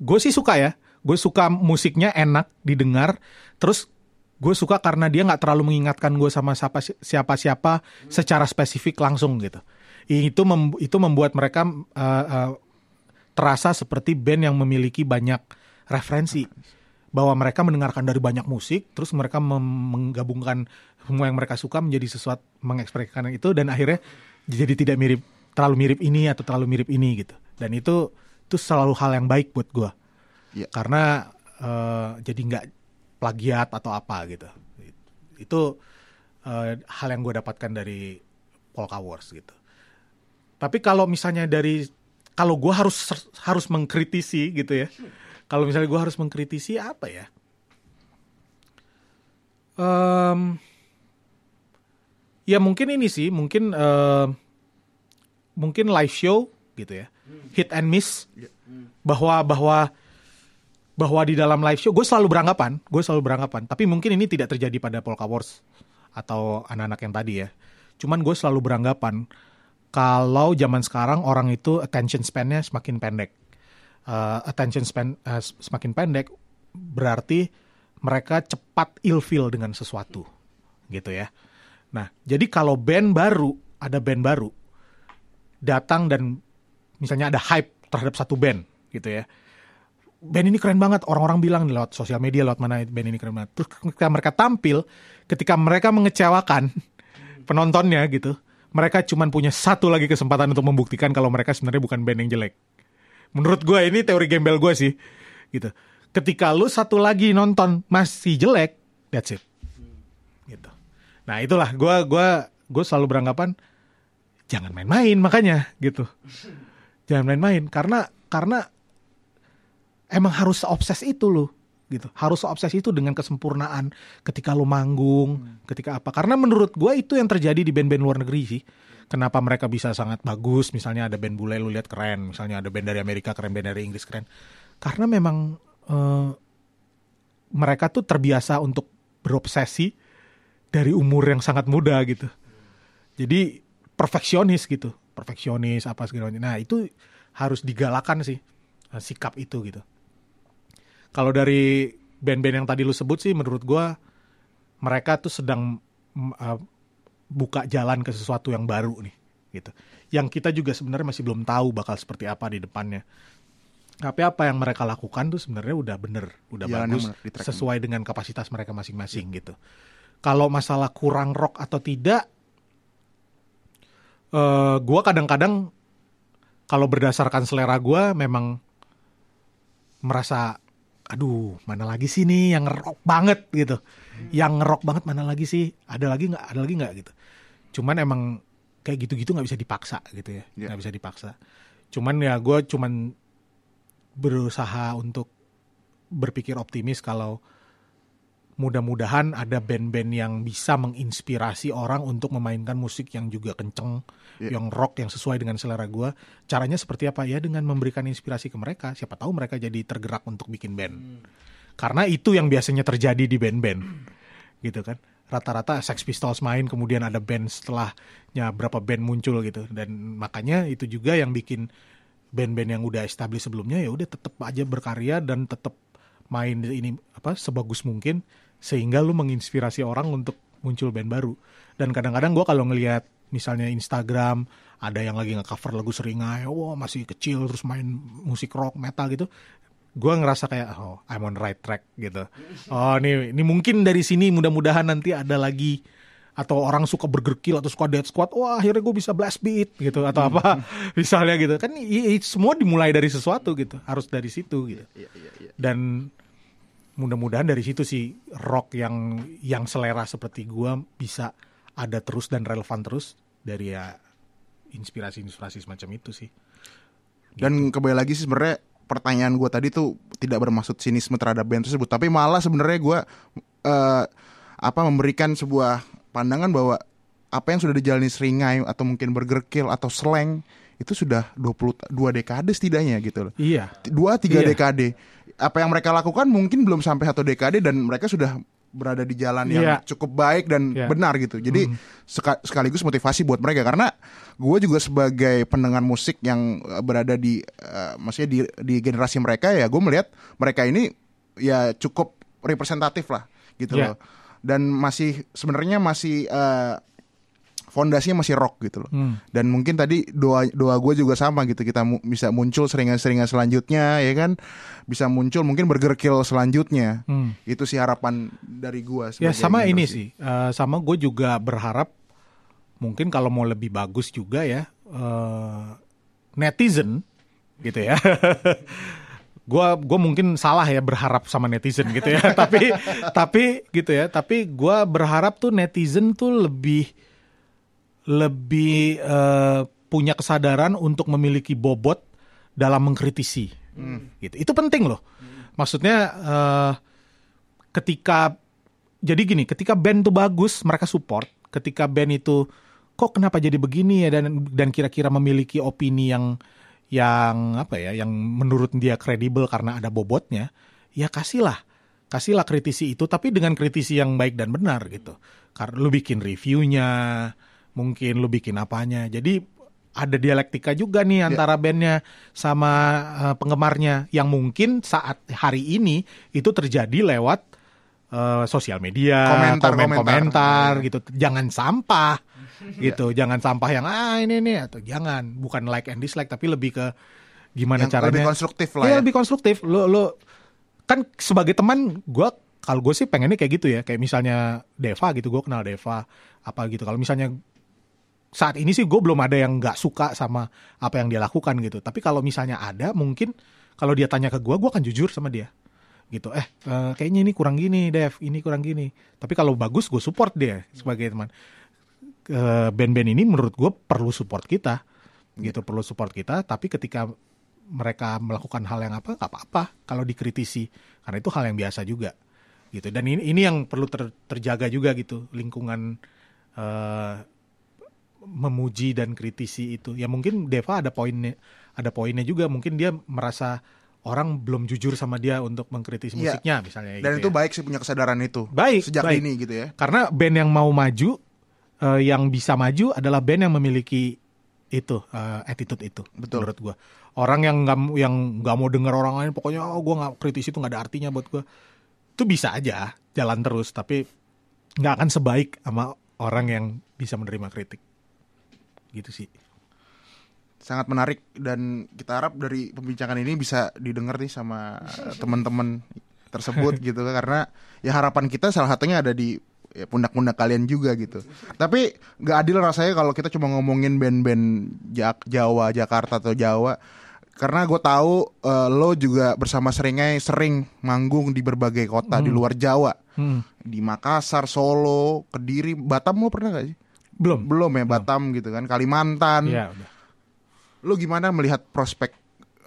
gue sih suka ya. Gue suka musiknya enak didengar. Terus gue suka karena dia nggak terlalu mengingatkan gue sama siapa siapa siapa secara spesifik langsung gitu itu mem- itu membuat mereka uh, uh, terasa seperti band yang memiliki banyak referensi. Bahwa mereka mendengarkan dari banyak musik terus mereka menggabungkan semua yang mereka suka menjadi sesuatu mengekspresikan itu dan akhirnya jadi tidak mirip terlalu mirip ini atau terlalu mirip ini gitu. Dan itu itu selalu hal yang baik buat gue Iya. karena eh, jadi nggak plagiat atau apa gitu. Itu eh, hal yang gue dapatkan dari Polka Wars gitu tapi kalau misalnya dari kalau gue harus harus mengkritisi gitu ya. Kalau misalnya gue harus mengkritisi apa ya? Em, ya mungkin ini sih mungkin em, mungkin live show gitu ya. Hit and miss. Bahwa bahwa bahwa di dalam live show gue selalu beranggapan gue selalu beranggapan. Tapi mungkin ini tidak terjadi pada Polka Wars atau anak-anak yang tadi ya. Cuman gue selalu beranggapan kalau zaman sekarang orang itu attention span-nya semakin pendek. Uh, attention span uh, semakin pendek berarti mereka cepat ilfeel dengan sesuatu gitu ya. Nah, jadi kalau band baru, ada band baru datang dan misalnya ada hype terhadap satu band gitu ya. Band ini keren banget, orang-orang bilang lewat sosial media, lewat mana band ini keren banget. Terus ketika mereka tampil, ketika mereka mengecewakan penontonnya gitu, mereka cuma punya satu lagi kesempatan untuk membuktikan kalau mereka sebenarnya bukan band yang jelek. Menurut gue ini teori gembel gue sih, gitu. Ketika lu satu lagi nonton masih jelek, that's it, gitu. Nah itulah gue gua gue selalu beranggapan jangan main-main makanya gitu jangan main-main karena karena emang harus obses itu loh gitu. Harus obses itu dengan kesempurnaan ketika lo manggung hmm. ketika apa. Karena menurut gue itu yang terjadi di band-band luar negeri sih. Kenapa mereka bisa sangat bagus misalnya ada band bule lu lihat keren misalnya ada band dari Amerika keren band dari Inggris keren. Karena memang uh, mereka tuh terbiasa untuk berobsesi dari umur yang sangat muda gitu. Jadi perfeksionis gitu. Perfeksionis apa segala macam. Nah itu harus digalakan sih eh, sikap itu gitu kalau dari band-band yang tadi lu sebut sih menurut gue mereka tuh sedang uh, buka jalan ke sesuatu yang baru nih gitu. Yang kita juga sebenarnya masih belum tahu bakal seperti apa di depannya. Tapi apa yang mereka lakukan tuh sebenarnya udah bener udah Jalan bagus sesuai dengan kapasitas mereka masing-masing gitu. Kalau masalah kurang rock atau tidak uh, gue kadang-kadang kalau berdasarkan selera gue memang merasa aduh mana lagi sih nih yang rock banget gitu hmm. yang rock banget mana lagi sih ada lagi nggak ada lagi nggak gitu cuman emang kayak gitu-gitu nggak bisa dipaksa gitu ya iya. nggak yeah. bisa dipaksa cuman ya gue cuman berusaha untuk berpikir optimis kalau mudah-mudahan ada band-band yang bisa menginspirasi orang untuk memainkan musik yang juga kenceng, yeah. yang rock, yang sesuai dengan selera gue. Caranya seperti apa ya? Dengan memberikan inspirasi ke mereka. Siapa tahu mereka jadi tergerak untuk bikin band. Hmm. Karena itu yang biasanya terjadi di band-band, gitu kan? Rata-rata Sex Pistols main, kemudian ada band setelahnya berapa band muncul gitu. Dan makanya itu juga yang bikin band-band yang udah established sebelumnya ya udah tetap aja berkarya dan tetap main ini apa sebagus mungkin sehingga lu menginspirasi orang untuk muncul band baru dan kadang-kadang gue kalau ngelihat misalnya Instagram ada yang lagi nge-cover lagu seringai wah masih kecil terus main musik rock metal gitu. Gue ngerasa kayak oh I'm on right track gitu. Oh ini ini mungkin dari sini mudah-mudahan nanti ada lagi atau orang suka bergerkil atau suka dead squad wah akhirnya gue bisa blast beat gitu atau apa misalnya gitu. Kan semua dimulai dari sesuatu gitu. Harus dari situ gitu. Iya, iya, iya. dan mudah-mudahan dari situ sih rock yang yang selera seperti gua bisa ada terus dan relevan terus dari ya inspirasi-inspirasi semacam itu sih. Gitu. Dan kembali lagi sih sebenarnya pertanyaan gue tadi tuh tidak bermaksud sinisme terhadap band tersebut, tapi malah sebenarnya gue uh, apa memberikan sebuah pandangan bahwa apa yang sudah dijalani seringai atau mungkin burger kill atau slang itu sudah 22 dekade setidaknya gitu loh. Iya. Dua tiga iya. dekade. Apa yang mereka lakukan mungkin belum sampai satu dekade dan mereka sudah berada di jalan yang yeah. cukup baik dan yeah. benar gitu. Jadi mm. sekaligus motivasi buat mereka karena gue juga sebagai pendengar musik yang eh, berada di uh, maksudnya di di generasi mereka ya gue melihat mereka ini ya cukup representatif lah gitu yeah. loh. Dan masih sebenarnya masih uh, fondasinya masih rock gitu loh. Hmm. Dan mungkin tadi doa doa gue juga sama gitu kita mu, bisa muncul seringan-seringan selanjutnya ya kan bisa muncul mungkin burger kill selanjutnya. Hmm. Itu sih harapan dari gue. Ya sama ini sih uh, sama gue juga berharap mungkin kalau mau lebih bagus juga ya uh, netizen gitu ya. gue gue mungkin salah ya berharap sama netizen gitu ya tapi tapi gitu ya tapi gue berharap tuh netizen tuh lebih lebih uh, punya kesadaran untuk memiliki bobot dalam mengkritisi. Hmm. Gitu. Itu penting loh. Maksudnya uh, ketika jadi gini, ketika band itu bagus, mereka support. Ketika band itu kok kenapa jadi begini ya dan dan kira-kira memiliki opini yang yang apa ya, yang menurut dia kredibel karena ada bobotnya, ya kasihlah kasihlah kritisi itu tapi dengan kritisi yang baik dan benar gitu. Karena lu bikin reviewnya, mungkin lu bikin apanya. Jadi ada dialektika juga nih antara bandnya sama eh, penggemarnya yang mungkin saat hari ini itu terjadi lewat eh, sosial media, Komentar, komen komentar. komentar gitu. Jangan sampah gitu, jangan sampah yang ah ini nih atau jangan bukan like and dislike tapi lebih ke gimana Yang caranya lebih konstruktif lah Iya, ya. lebih konstruktif. Lo lo kan sebagai teman gue kalau gue sih pengennya kayak gitu ya, kayak misalnya Deva gitu, gue kenal Deva apa gitu. Kalau misalnya saat ini sih gue belum ada yang nggak suka sama apa yang dia lakukan gitu. Tapi kalau misalnya ada, mungkin kalau dia tanya ke gue, gue akan jujur sama dia gitu. Eh, eh, kayaknya ini kurang gini, Dev, ini kurang gini. Tapi kalau bagus, gue support dia sebagai teman. Eh, band-band ini menurut gue perlu support kita, gitu perlu support kita. Tapi ketika mereka melakukan hal yang apa, nggak apa-apa kalau dikritisi, karena itu hal yang biasa juga, gitu. Dan ini ini yang perlu ter- terjaga juga gitu, lingkungan eh, memuji dan kritisi itu. Ya mungkin Deva ada poinnya, ada poinnya juga. Mungkin dia merasa orang belum jujur sama dia untuk mengkritisi Iya. musiknya, misalnya. Dan gitu itu ya. baik sih punya kesadaran itu. Baik, Sejak baik. dini gitu ya. Karena band yang mau maju, eh, yang bisa maju adalah band yang memiliki itu eh, attitude itu. Betul. Menurut gua. Orang yang nggak yang nggak mau dengar orang lain, pokoknya oh gua nggak kritisi itu nggak ada artinya buat gua. Itu bisa aja jalan terus, tapi nggak akan sebaik sama orang yang bisa menerima kritik. Gitu sih. Sangat menarik dan kita harap dari pembincangan ini bisa didengar nih sama teman-teman tersebut gitu karena ya harapan kita salah satunya ada di ya, pundak-pundak kalian juga gitu. Tapi nggak adil rasanya kalau kita cuma ngomongin band-band Jawa, Jakarta atau Jawa karena gue tahu eh, lo juga bersama Seringai sering manggung di berbagai kota di luar Jawa. Hmm. Di Makassar, Solo, Kediri, Batam lo pernah gak sih? Belum. Belum ya Batam gitu kan, Kalimantan. Iya, udah. Lu gimana melihat prospek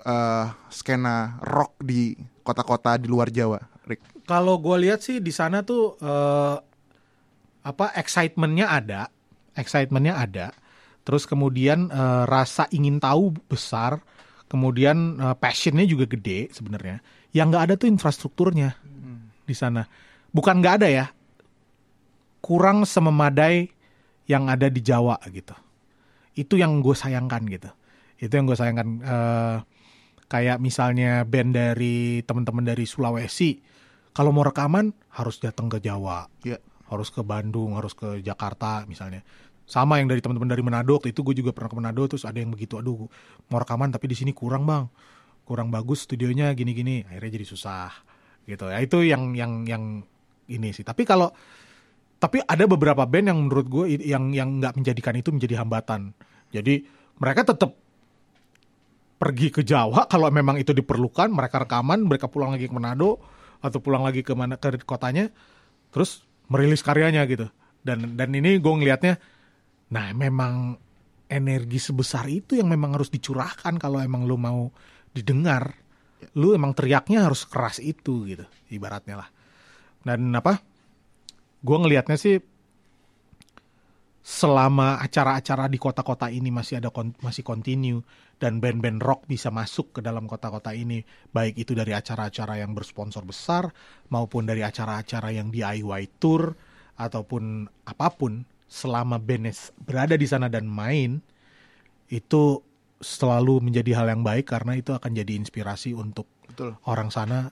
eh, skena rock di kota-kota di luar Jawa, Rick? Kalau gue lihat sih di sana tuh eh, apa excitementnya ada, excitementnya ada. Terus kemudian eh, rasa ingin tahu besar, kemudian eh, passionnya juga gede sebenarnya. Yang nggak ada tuh infrastrukturnya di sana. Bukan nggak ada ya, kurang sememadai yang ada di Jawa gitu. Itu yang gue sayangkan gitu. Itu yang gue sayangkan. Eh, kayak misalnya band dari teman-teman dari Sulawesi, kalau mau rekaman harus datang ke Jawa, Ya. harus ke Bandung, harus ke Jakarta misalnya. Sama yang dari teman-teman dari Manado, waktu itu gue juga pernah ke Manado, terus ada yang begitu, aduh mau rekaman tapi di sini kurang bang, kurang bagus studionya gini-gini, akhirnya jadi susah gitu. Ya itu yang yang yang ini sih. Tapi kalau tapi ada beberapa band yang menurut gue yang yang nggak menjadikan itu menjadi hambatan. Jadi mereka tetap pergi ke Jawa kalau memang itu diperlukan, mereka rekaman, mereka pulang lagi ke Manado atau pulang lagi ke mana ke kotanya, terus merilis karyanya gitu. Dan dan ini gue ngelihatnya, nah memang energi sebesar itu yang memang harus dicurahkan kalau emang lu mau didengar, lu emang teriaknya harus keras itu gitu, ibaratnya lah. Dan apa? Gue ngelihatnya sih selama acara-acara di kota-kota ini masih ada kon- masih continue dan band-band rock bisa masuk ke dalam kota-kota ini baik itu dari acara-acara yang bersponsor besar maupun dari acara-acara yang DIY tour ataupun apa pun selama band berada di sana dan main itu selalu menjadi hal yang baik karena itu akan jadi inspirasi untuk Betul. orang sana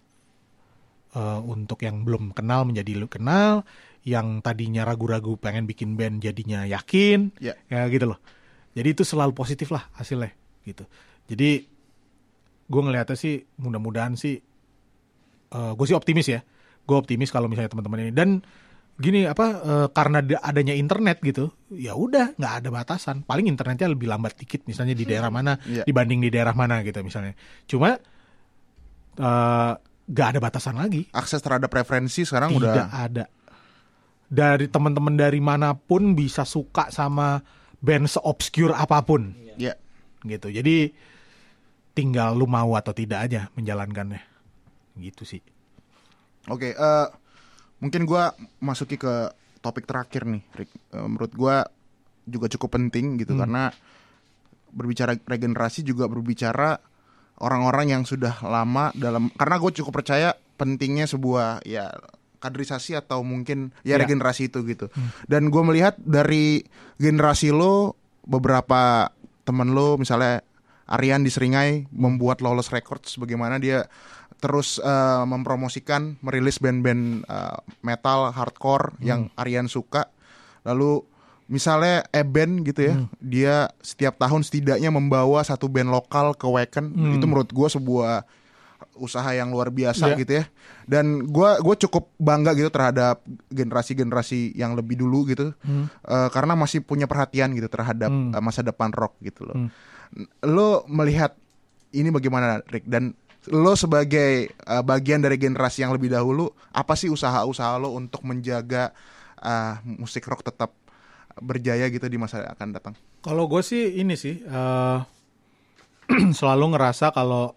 eh, untuk yang belum kenal menjadi kenal, yang tadinya ragu-ragu pengen bikin band jadinya yakin, Ya. ya gitu loh. Jadi itu selalu positif lah hasilnya gitu. Jadi gue ngeliatnya sih mudah-mudahan sih, gue sih optimis ya. Gue optimis kalau misalnya teman-teman ini dan gini apa eh, karena da- adanya internet gitu, ya udah nggak ada batasan. Paling internetnya lebih lambat dikit misalnya di daerah mana Iya. dibanding di daerah mana gitu misalnya. Cuma eh nggak ada batasan lagi. Akses terhadap referensi sekarang Tidak udah ada. Dari teman-teman dari mana pun bisa suka sama band seobscure apa pun ya gitu. Jadi tinggal lu mau atau tidak aja menjalankannya. Gitu sih. Oke, eh, mungkin gua masuki ke topik terakhir nih, Rick. Eh, menurut gua juga cukup penting gitu karena berbicara regenerasi juga berbicara orang-orang yang sudah lama dalam karena gue cukup percaya pentingnya sebuah ya kaderisasi atau mungkin ya Ya. regenerasi itu gitu. Dan gue melihat dari generasi lo beberapa temen lo misalnya Aryan di Seringai membuat Lawless Records bagaimana dia terus eh, mempromosikan merilis band-band eh, metal hardcore yang Aryan suka. Lalu misalnya Eben gitu ya, dia setiap tahun setidaknya membawa satu band lokal ke Wacken. Itu menurut gue sebuah usaha yang luar biasa Iya. gitu ya. Dan gue gue cukup bangga gitu terhadap generasi-generasi yang lebih dulu gitu, Eh, karena masih punya perhatian gitu terhadap Hmm. eh, masa depan rock gitu loh. Hmm. Lo melihat ini bagaimana, Rick? Dan lo sebagai eh, bagian dari generasi yang lebih dahulu, apa sih usaha-usaha lo untuk menjaga eh, musik rock tetap berjaya gitu di masa yang akan datang? Kalau gue sih ini sih eh, selalu ngerasa kalau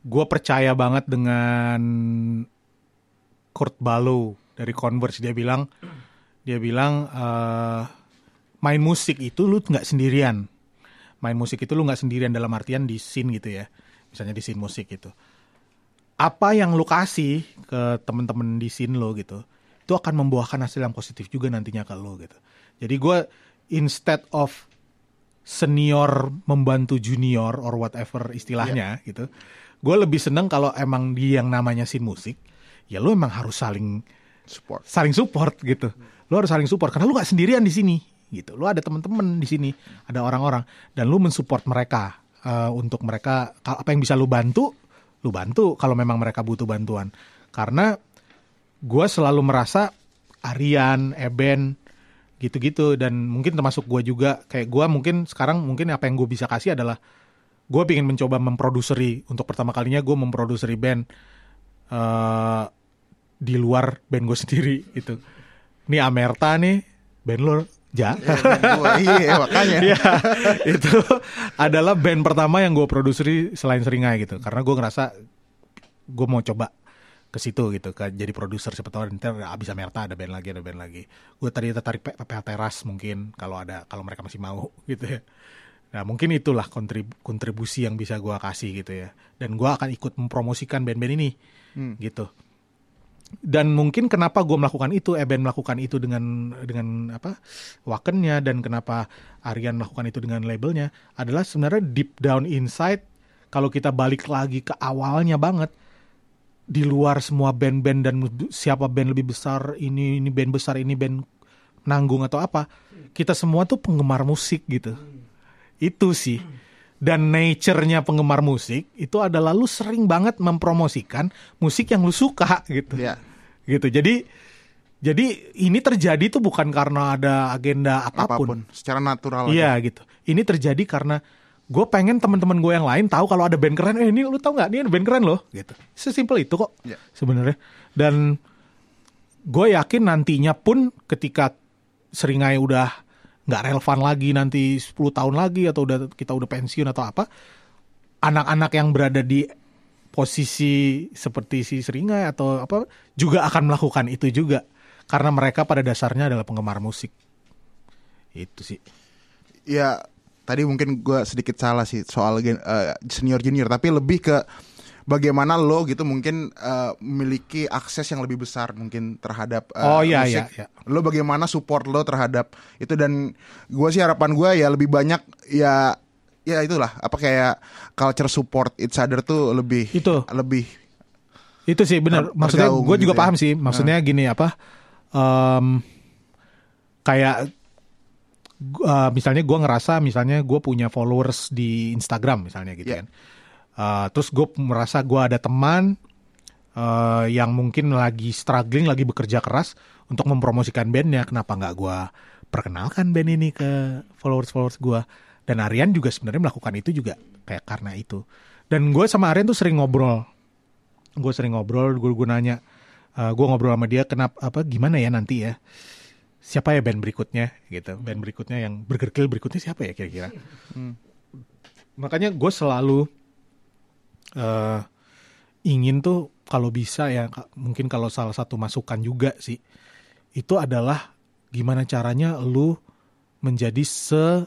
gue percaya banget dengan Kurt Balow dari Converse. Dia bilang dia bilang eh, main musik itu lu nggak sendirian. Main musik itu lu nggak sendirian dalam artian di scene gitu ya. Misalnya di scene musik gitu. Apa yang lu kasih ke temen-temen di scene lo gitu itu akan membuahkan hasil yang positif juga nantinya ke lo gitu. Jadi gue instead of senior membantu junior or whatever istilahnya gitu gue lebih seneng kalau emang di yang namanya scene musik ya lu emang harus saling Support. saling support gitu. Lu harus saling support karena lu gak sendirian di sini gitu. Lu ada teman-teman di sini, ada orang-orang dan lu mensupport mereka eh, untuk mereka apa yang bisa lu bantu, lu bantu kalau memang mereka butuh bantuan. Karena gua selalu merasa Arian, Eben gitu-gitu dan mungkin termasuk gua juga kayak gua mungkin sekarang mungkin apa yang gue bisa kasih adalah gue pengen mencoba memproduseri untuk pertama kalinya gue memproduseri band eh di luar band gue sendiri gitu. Ini Amerta nih band lo ja. Gua- iya makanya. Iya, itu adalah band pertama yang gue produseri selain Seringai gitu. Karena gue ngerasa gue mau coba ke situ gitu, ke jadi produser siapa tahu nanti abis Amerta ada band lagi, ada band lagi. Gue tadi tertarik PPH Teras mungkin kalau ada kalau mereka masih mau gitu ya. Nah mungkin itulah kontrib- kontribusi yang bisa gue kasih gitu ya. Dan gue akan ikut mempromosikan band-band ini gitu. Dan mungkin kenapa gue melakukan itu, Eben melakukan itu dengan dengan apa wakennya dan kenapa Aryan melakukan itu dengan labelnya adalah sebenarnya deep down inside kalau kita balik lagi ke awalnya banget di luar semua band-band dan siapa band lebih besar ini ini band besar ini band nanggung atau apa kita semua tuh penggemar musik gitu itu sih dan nature-nya penggemar musik itu adalah lu sering banget mempromosikan musik yang lu suka gitu Iya. gitu jadi jadi ini terjadi tuh bukan karena ada agenda Apa pun. apa pun, Secara natural. aja. iya gitu ini terjadi karena gue pengen teman-teman gue yang lain tahu kalau ada band keren eh ini lu tahu nggak ini ada band keren loh gitu sesimpel itu kok Iya. sebenarnya dan gue yakin nantinya pun ketika seringai udah nggak relevan lagi nanti 10 tahun lagi atau udah kita udah pensiun atau apa anak-anak yang berada di posisi seperti si seringai atau apa juga akan melakukan itu juga karena mereka pada dasarnya adalah penggemar musik. Itu sih. Ya tadi mungkin gue sedikit salah sih soal gen- eh, senior junior tapi lebih ke bagaimana lo gitu mungkin eh, memiliki akses yang lebih besar mungkin terhadap eh, Oh, iya, musik. iya, iya. lo bagaimana support lo terhadap itu dan gue sih harapan gue ya lebih banyak ya ya itulah apa kayak culture support each other tuh lebih Itu. lebih Itu sih benar. Maksudnya gue gitu juga ya. paham sih. Maksudnya gini apa? em, kayak eh, misalnya gue ngerasa misalnya gue punya followers di Instagram misalnya gitu Iya. kan. Eh, terus gue merasa gue ada teman eh, yang mungkin lagi struggling, lagi bekerja keras untuk mempromosikan bandnya. Kenapa nggak gue perkenalkan band ini ke followers-followers gue? Dan Aryan juga sebenarnya melakukan itu juga kayak karena itu. Dan gue sama Aryan tuh sering ngobrol gue sering ngobrol gue gue nanya gue ngobrol sama dia kenapa apa gimana ya nanti ya siapa ya band berikutnya gitu band berikutnya yang Burger Kill berikutnya siapa ya kira-kira makanya gue selalu eh ingin tuh kalau bisa ya mungkin kalau salah satu masukan juga sih itu adalah gimana caranya lu menjadi se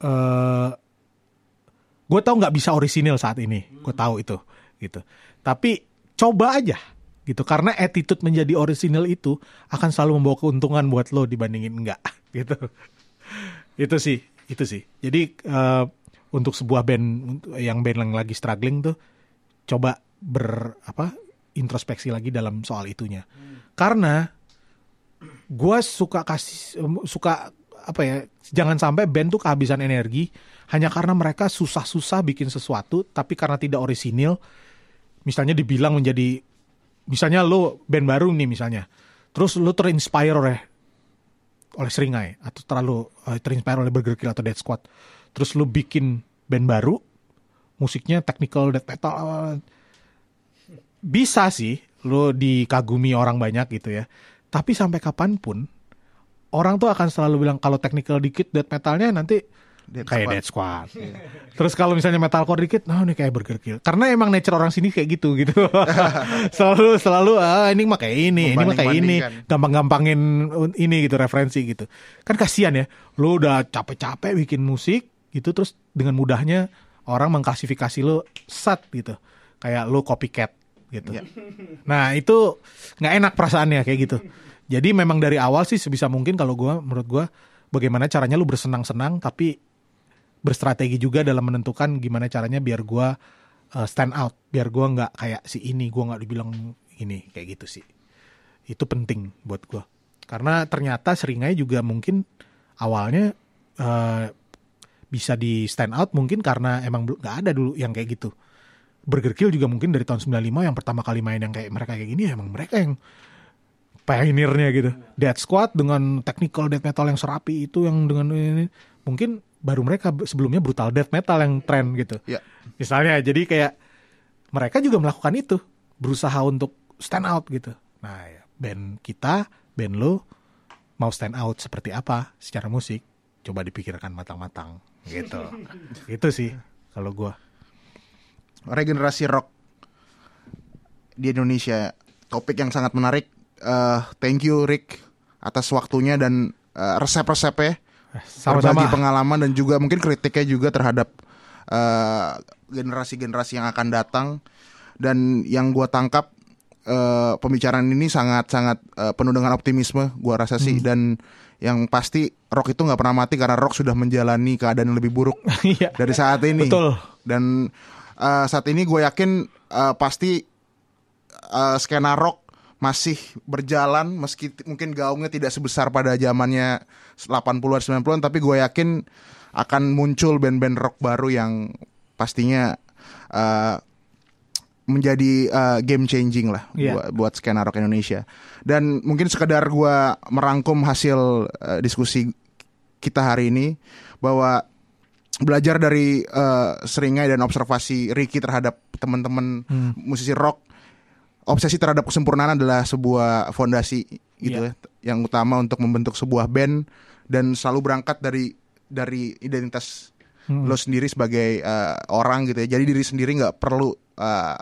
eh gue tahu nggak bisa orisinil saat ini gue tahu itu gitu. Tapi coba aja gitu. Karena attitude menjadi original itu akan selalu membawa keuntungan buat lo dibandingin enggak gitu. Itu sih itu sih. Jadi eh, untuk sebuah band yang band yang lagi struggling tuh coba ber apa introspeksi lagi dalam soal itunya. Karena gue suka kasih suka apa ya jangan sampai band tuh kehabisan energi hanya karena mereka susah-susah bikin sesuatu tapi karena tidak orisinil misalnya dibilang menjadi misalnya lo band baru nih misalnya terus lo terinspire oleh oleh Seringai atau terlalu eh, terinspire oleh Burger Kill atau Dead Squad terus lo bikin band baru musiknya technical death metal bisa sih lo dikagumi orang banyak gitu ya tapi sampai kapan pun orang tuh akan selalu bilang kalau technical dikit death metalnya nanti Dead kayak Squad. Dead Squad. Terus kalau misalnya metalcore dikit, nah ini kayak Burger Kill. Karena emang nature orang sini kayak gitu gitu. selalu selalu ah ini mah kayak ini, ini mah kayak ini, gampang-gampangin ini gitu referensi gitu. Kan kasihan ya, lu udah capek-capek bikin musik gitu terus dengan mudahnya orang mengklasifikasi lu sat gitu. Kayak lu copycat gitu. Iya. Nah itu nggak enak perasaannya kayak gitu. Jadi memang dari awal sih sebisa mungkin kalau gua menurut gua bagaimana caranya lu bersenang-senang tapi berstrategi juga dalam menentukan gimana caranya biar gua uh, stand out, biar gua nggak kayak si ini, gua nggak dibilang ini kayak gitu sih. Itu penting buat gua. Karena ternyata seringai juga mungkin awalnya uh, bisa di stand out mungkin karena emang belum- nggak ada dulu yang kayak gitu. Burger Kill juga mungkin dari tahun 95 yang pertama kali main yang kayak mereka kayak gini ya emang mereka yang pioneernya gitu. Dead Squad dengan technical death metal yang serapi itu yang dengan ini mungkin baru mereka sebelumnya brutal death metal yang tren gitu. Ya. Misalnya jadi kayak mereka juga melakukan itu, berusaha untuk stand out gitu. Nah, ya, band kita, band lo mau stand out seperti apa secara musik, coba dipikirkan matang-matang gitu. itu sih kalau gua. regenerasi rock di Indonesia topik yang sangat menarik Eh, thank you Rick atas waktunya dan eh, resep-resepnya Sama-sama. berbagi pengalaman dan juga mungkin kritiknya juga terhadap eh, generasi-generasi yang akan datang dan yang gua tangkap eh, pembicaraan ini sangat-sangat eh, penuh dengan optimisme gua rasa sih dan yang pasti rock itu nggak pernah mati karena rock sudah menjalani keadaan yang lebih buruk Iya. dari saat ini. Betul. Dan uh, saat ini gue yakin uh, pasti uh, skena rock masih berjalan meski mungkin gaungnya tidak sebesar pada zamannya 80-an 90-an tapi gue yakin akan muncul band-band rock baru yang pastinya uh, menjadi uh, game changing lah Iya. buat, buat skena rock Indonesia. Dan mungkin sekedar gua merangkum hasil uh, diskusi kita hari ini bahwa belajar dari uh, seringai dan observasi Ricky terhadap teman-teman Hmm. musisi rock obsesi terhadap kesempurnaan adalah sebuah fondasi gitu Iya. ya yang utama untuk membentuk sebuah band dan selalu berangkat dari dari identitas Hmm. lo sendiri sebagai uh, orang gitu ya jadi diri sendiri nggak perlu uh,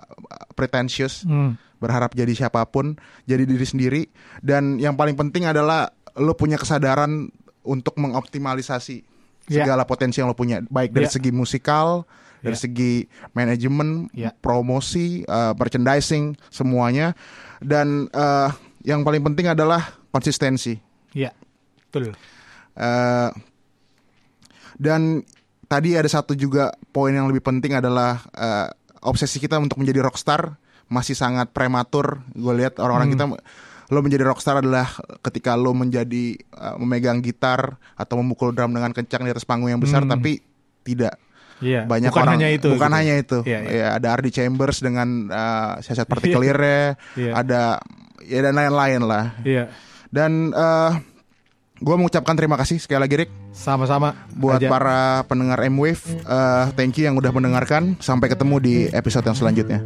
pretentious Hmm. berharap jadi siapa pun jadi diri sendiri dan yang paling penting adalah lo punya kesadaran untuk mengoptimalisasi Ya. segala potensi yang lo punya baik dari Ya. segi musikal dari Ya. segi manajemen Ya. promosi uh, merchandising semuanya dan uh, yang paling penting adalah konsistensi Iya. Betul. Eh, dan tadi ada satu juga poin yang lebih penting adalah eh, obsesi kita untuk menjadi rockstar masih sangat prematur. Gue lihat orang-orang kita lo menjadi rockstar adalah ketika lo menjadi eh, memegang gitar atau memukul drum dengan kencang di atas panggung yang besar, Hmm. tapi tidak. Iya. Banyak bukan orang hanya itu. bukan gitu. hanya itu. Iya, iya. Ya, ada Ardi Chambers dengan eh, siasat partikelirnya, Iya. ada ya dan lain-lain lah. Iya. Dan eh Gue mengucapkan terima kasih sekali lagi Rick. Sama-sama Buat aja. para pendengar M-Wave uh, Thank you yang udah mendengarkan. Sampai ketemu di episode yang selanjutnya.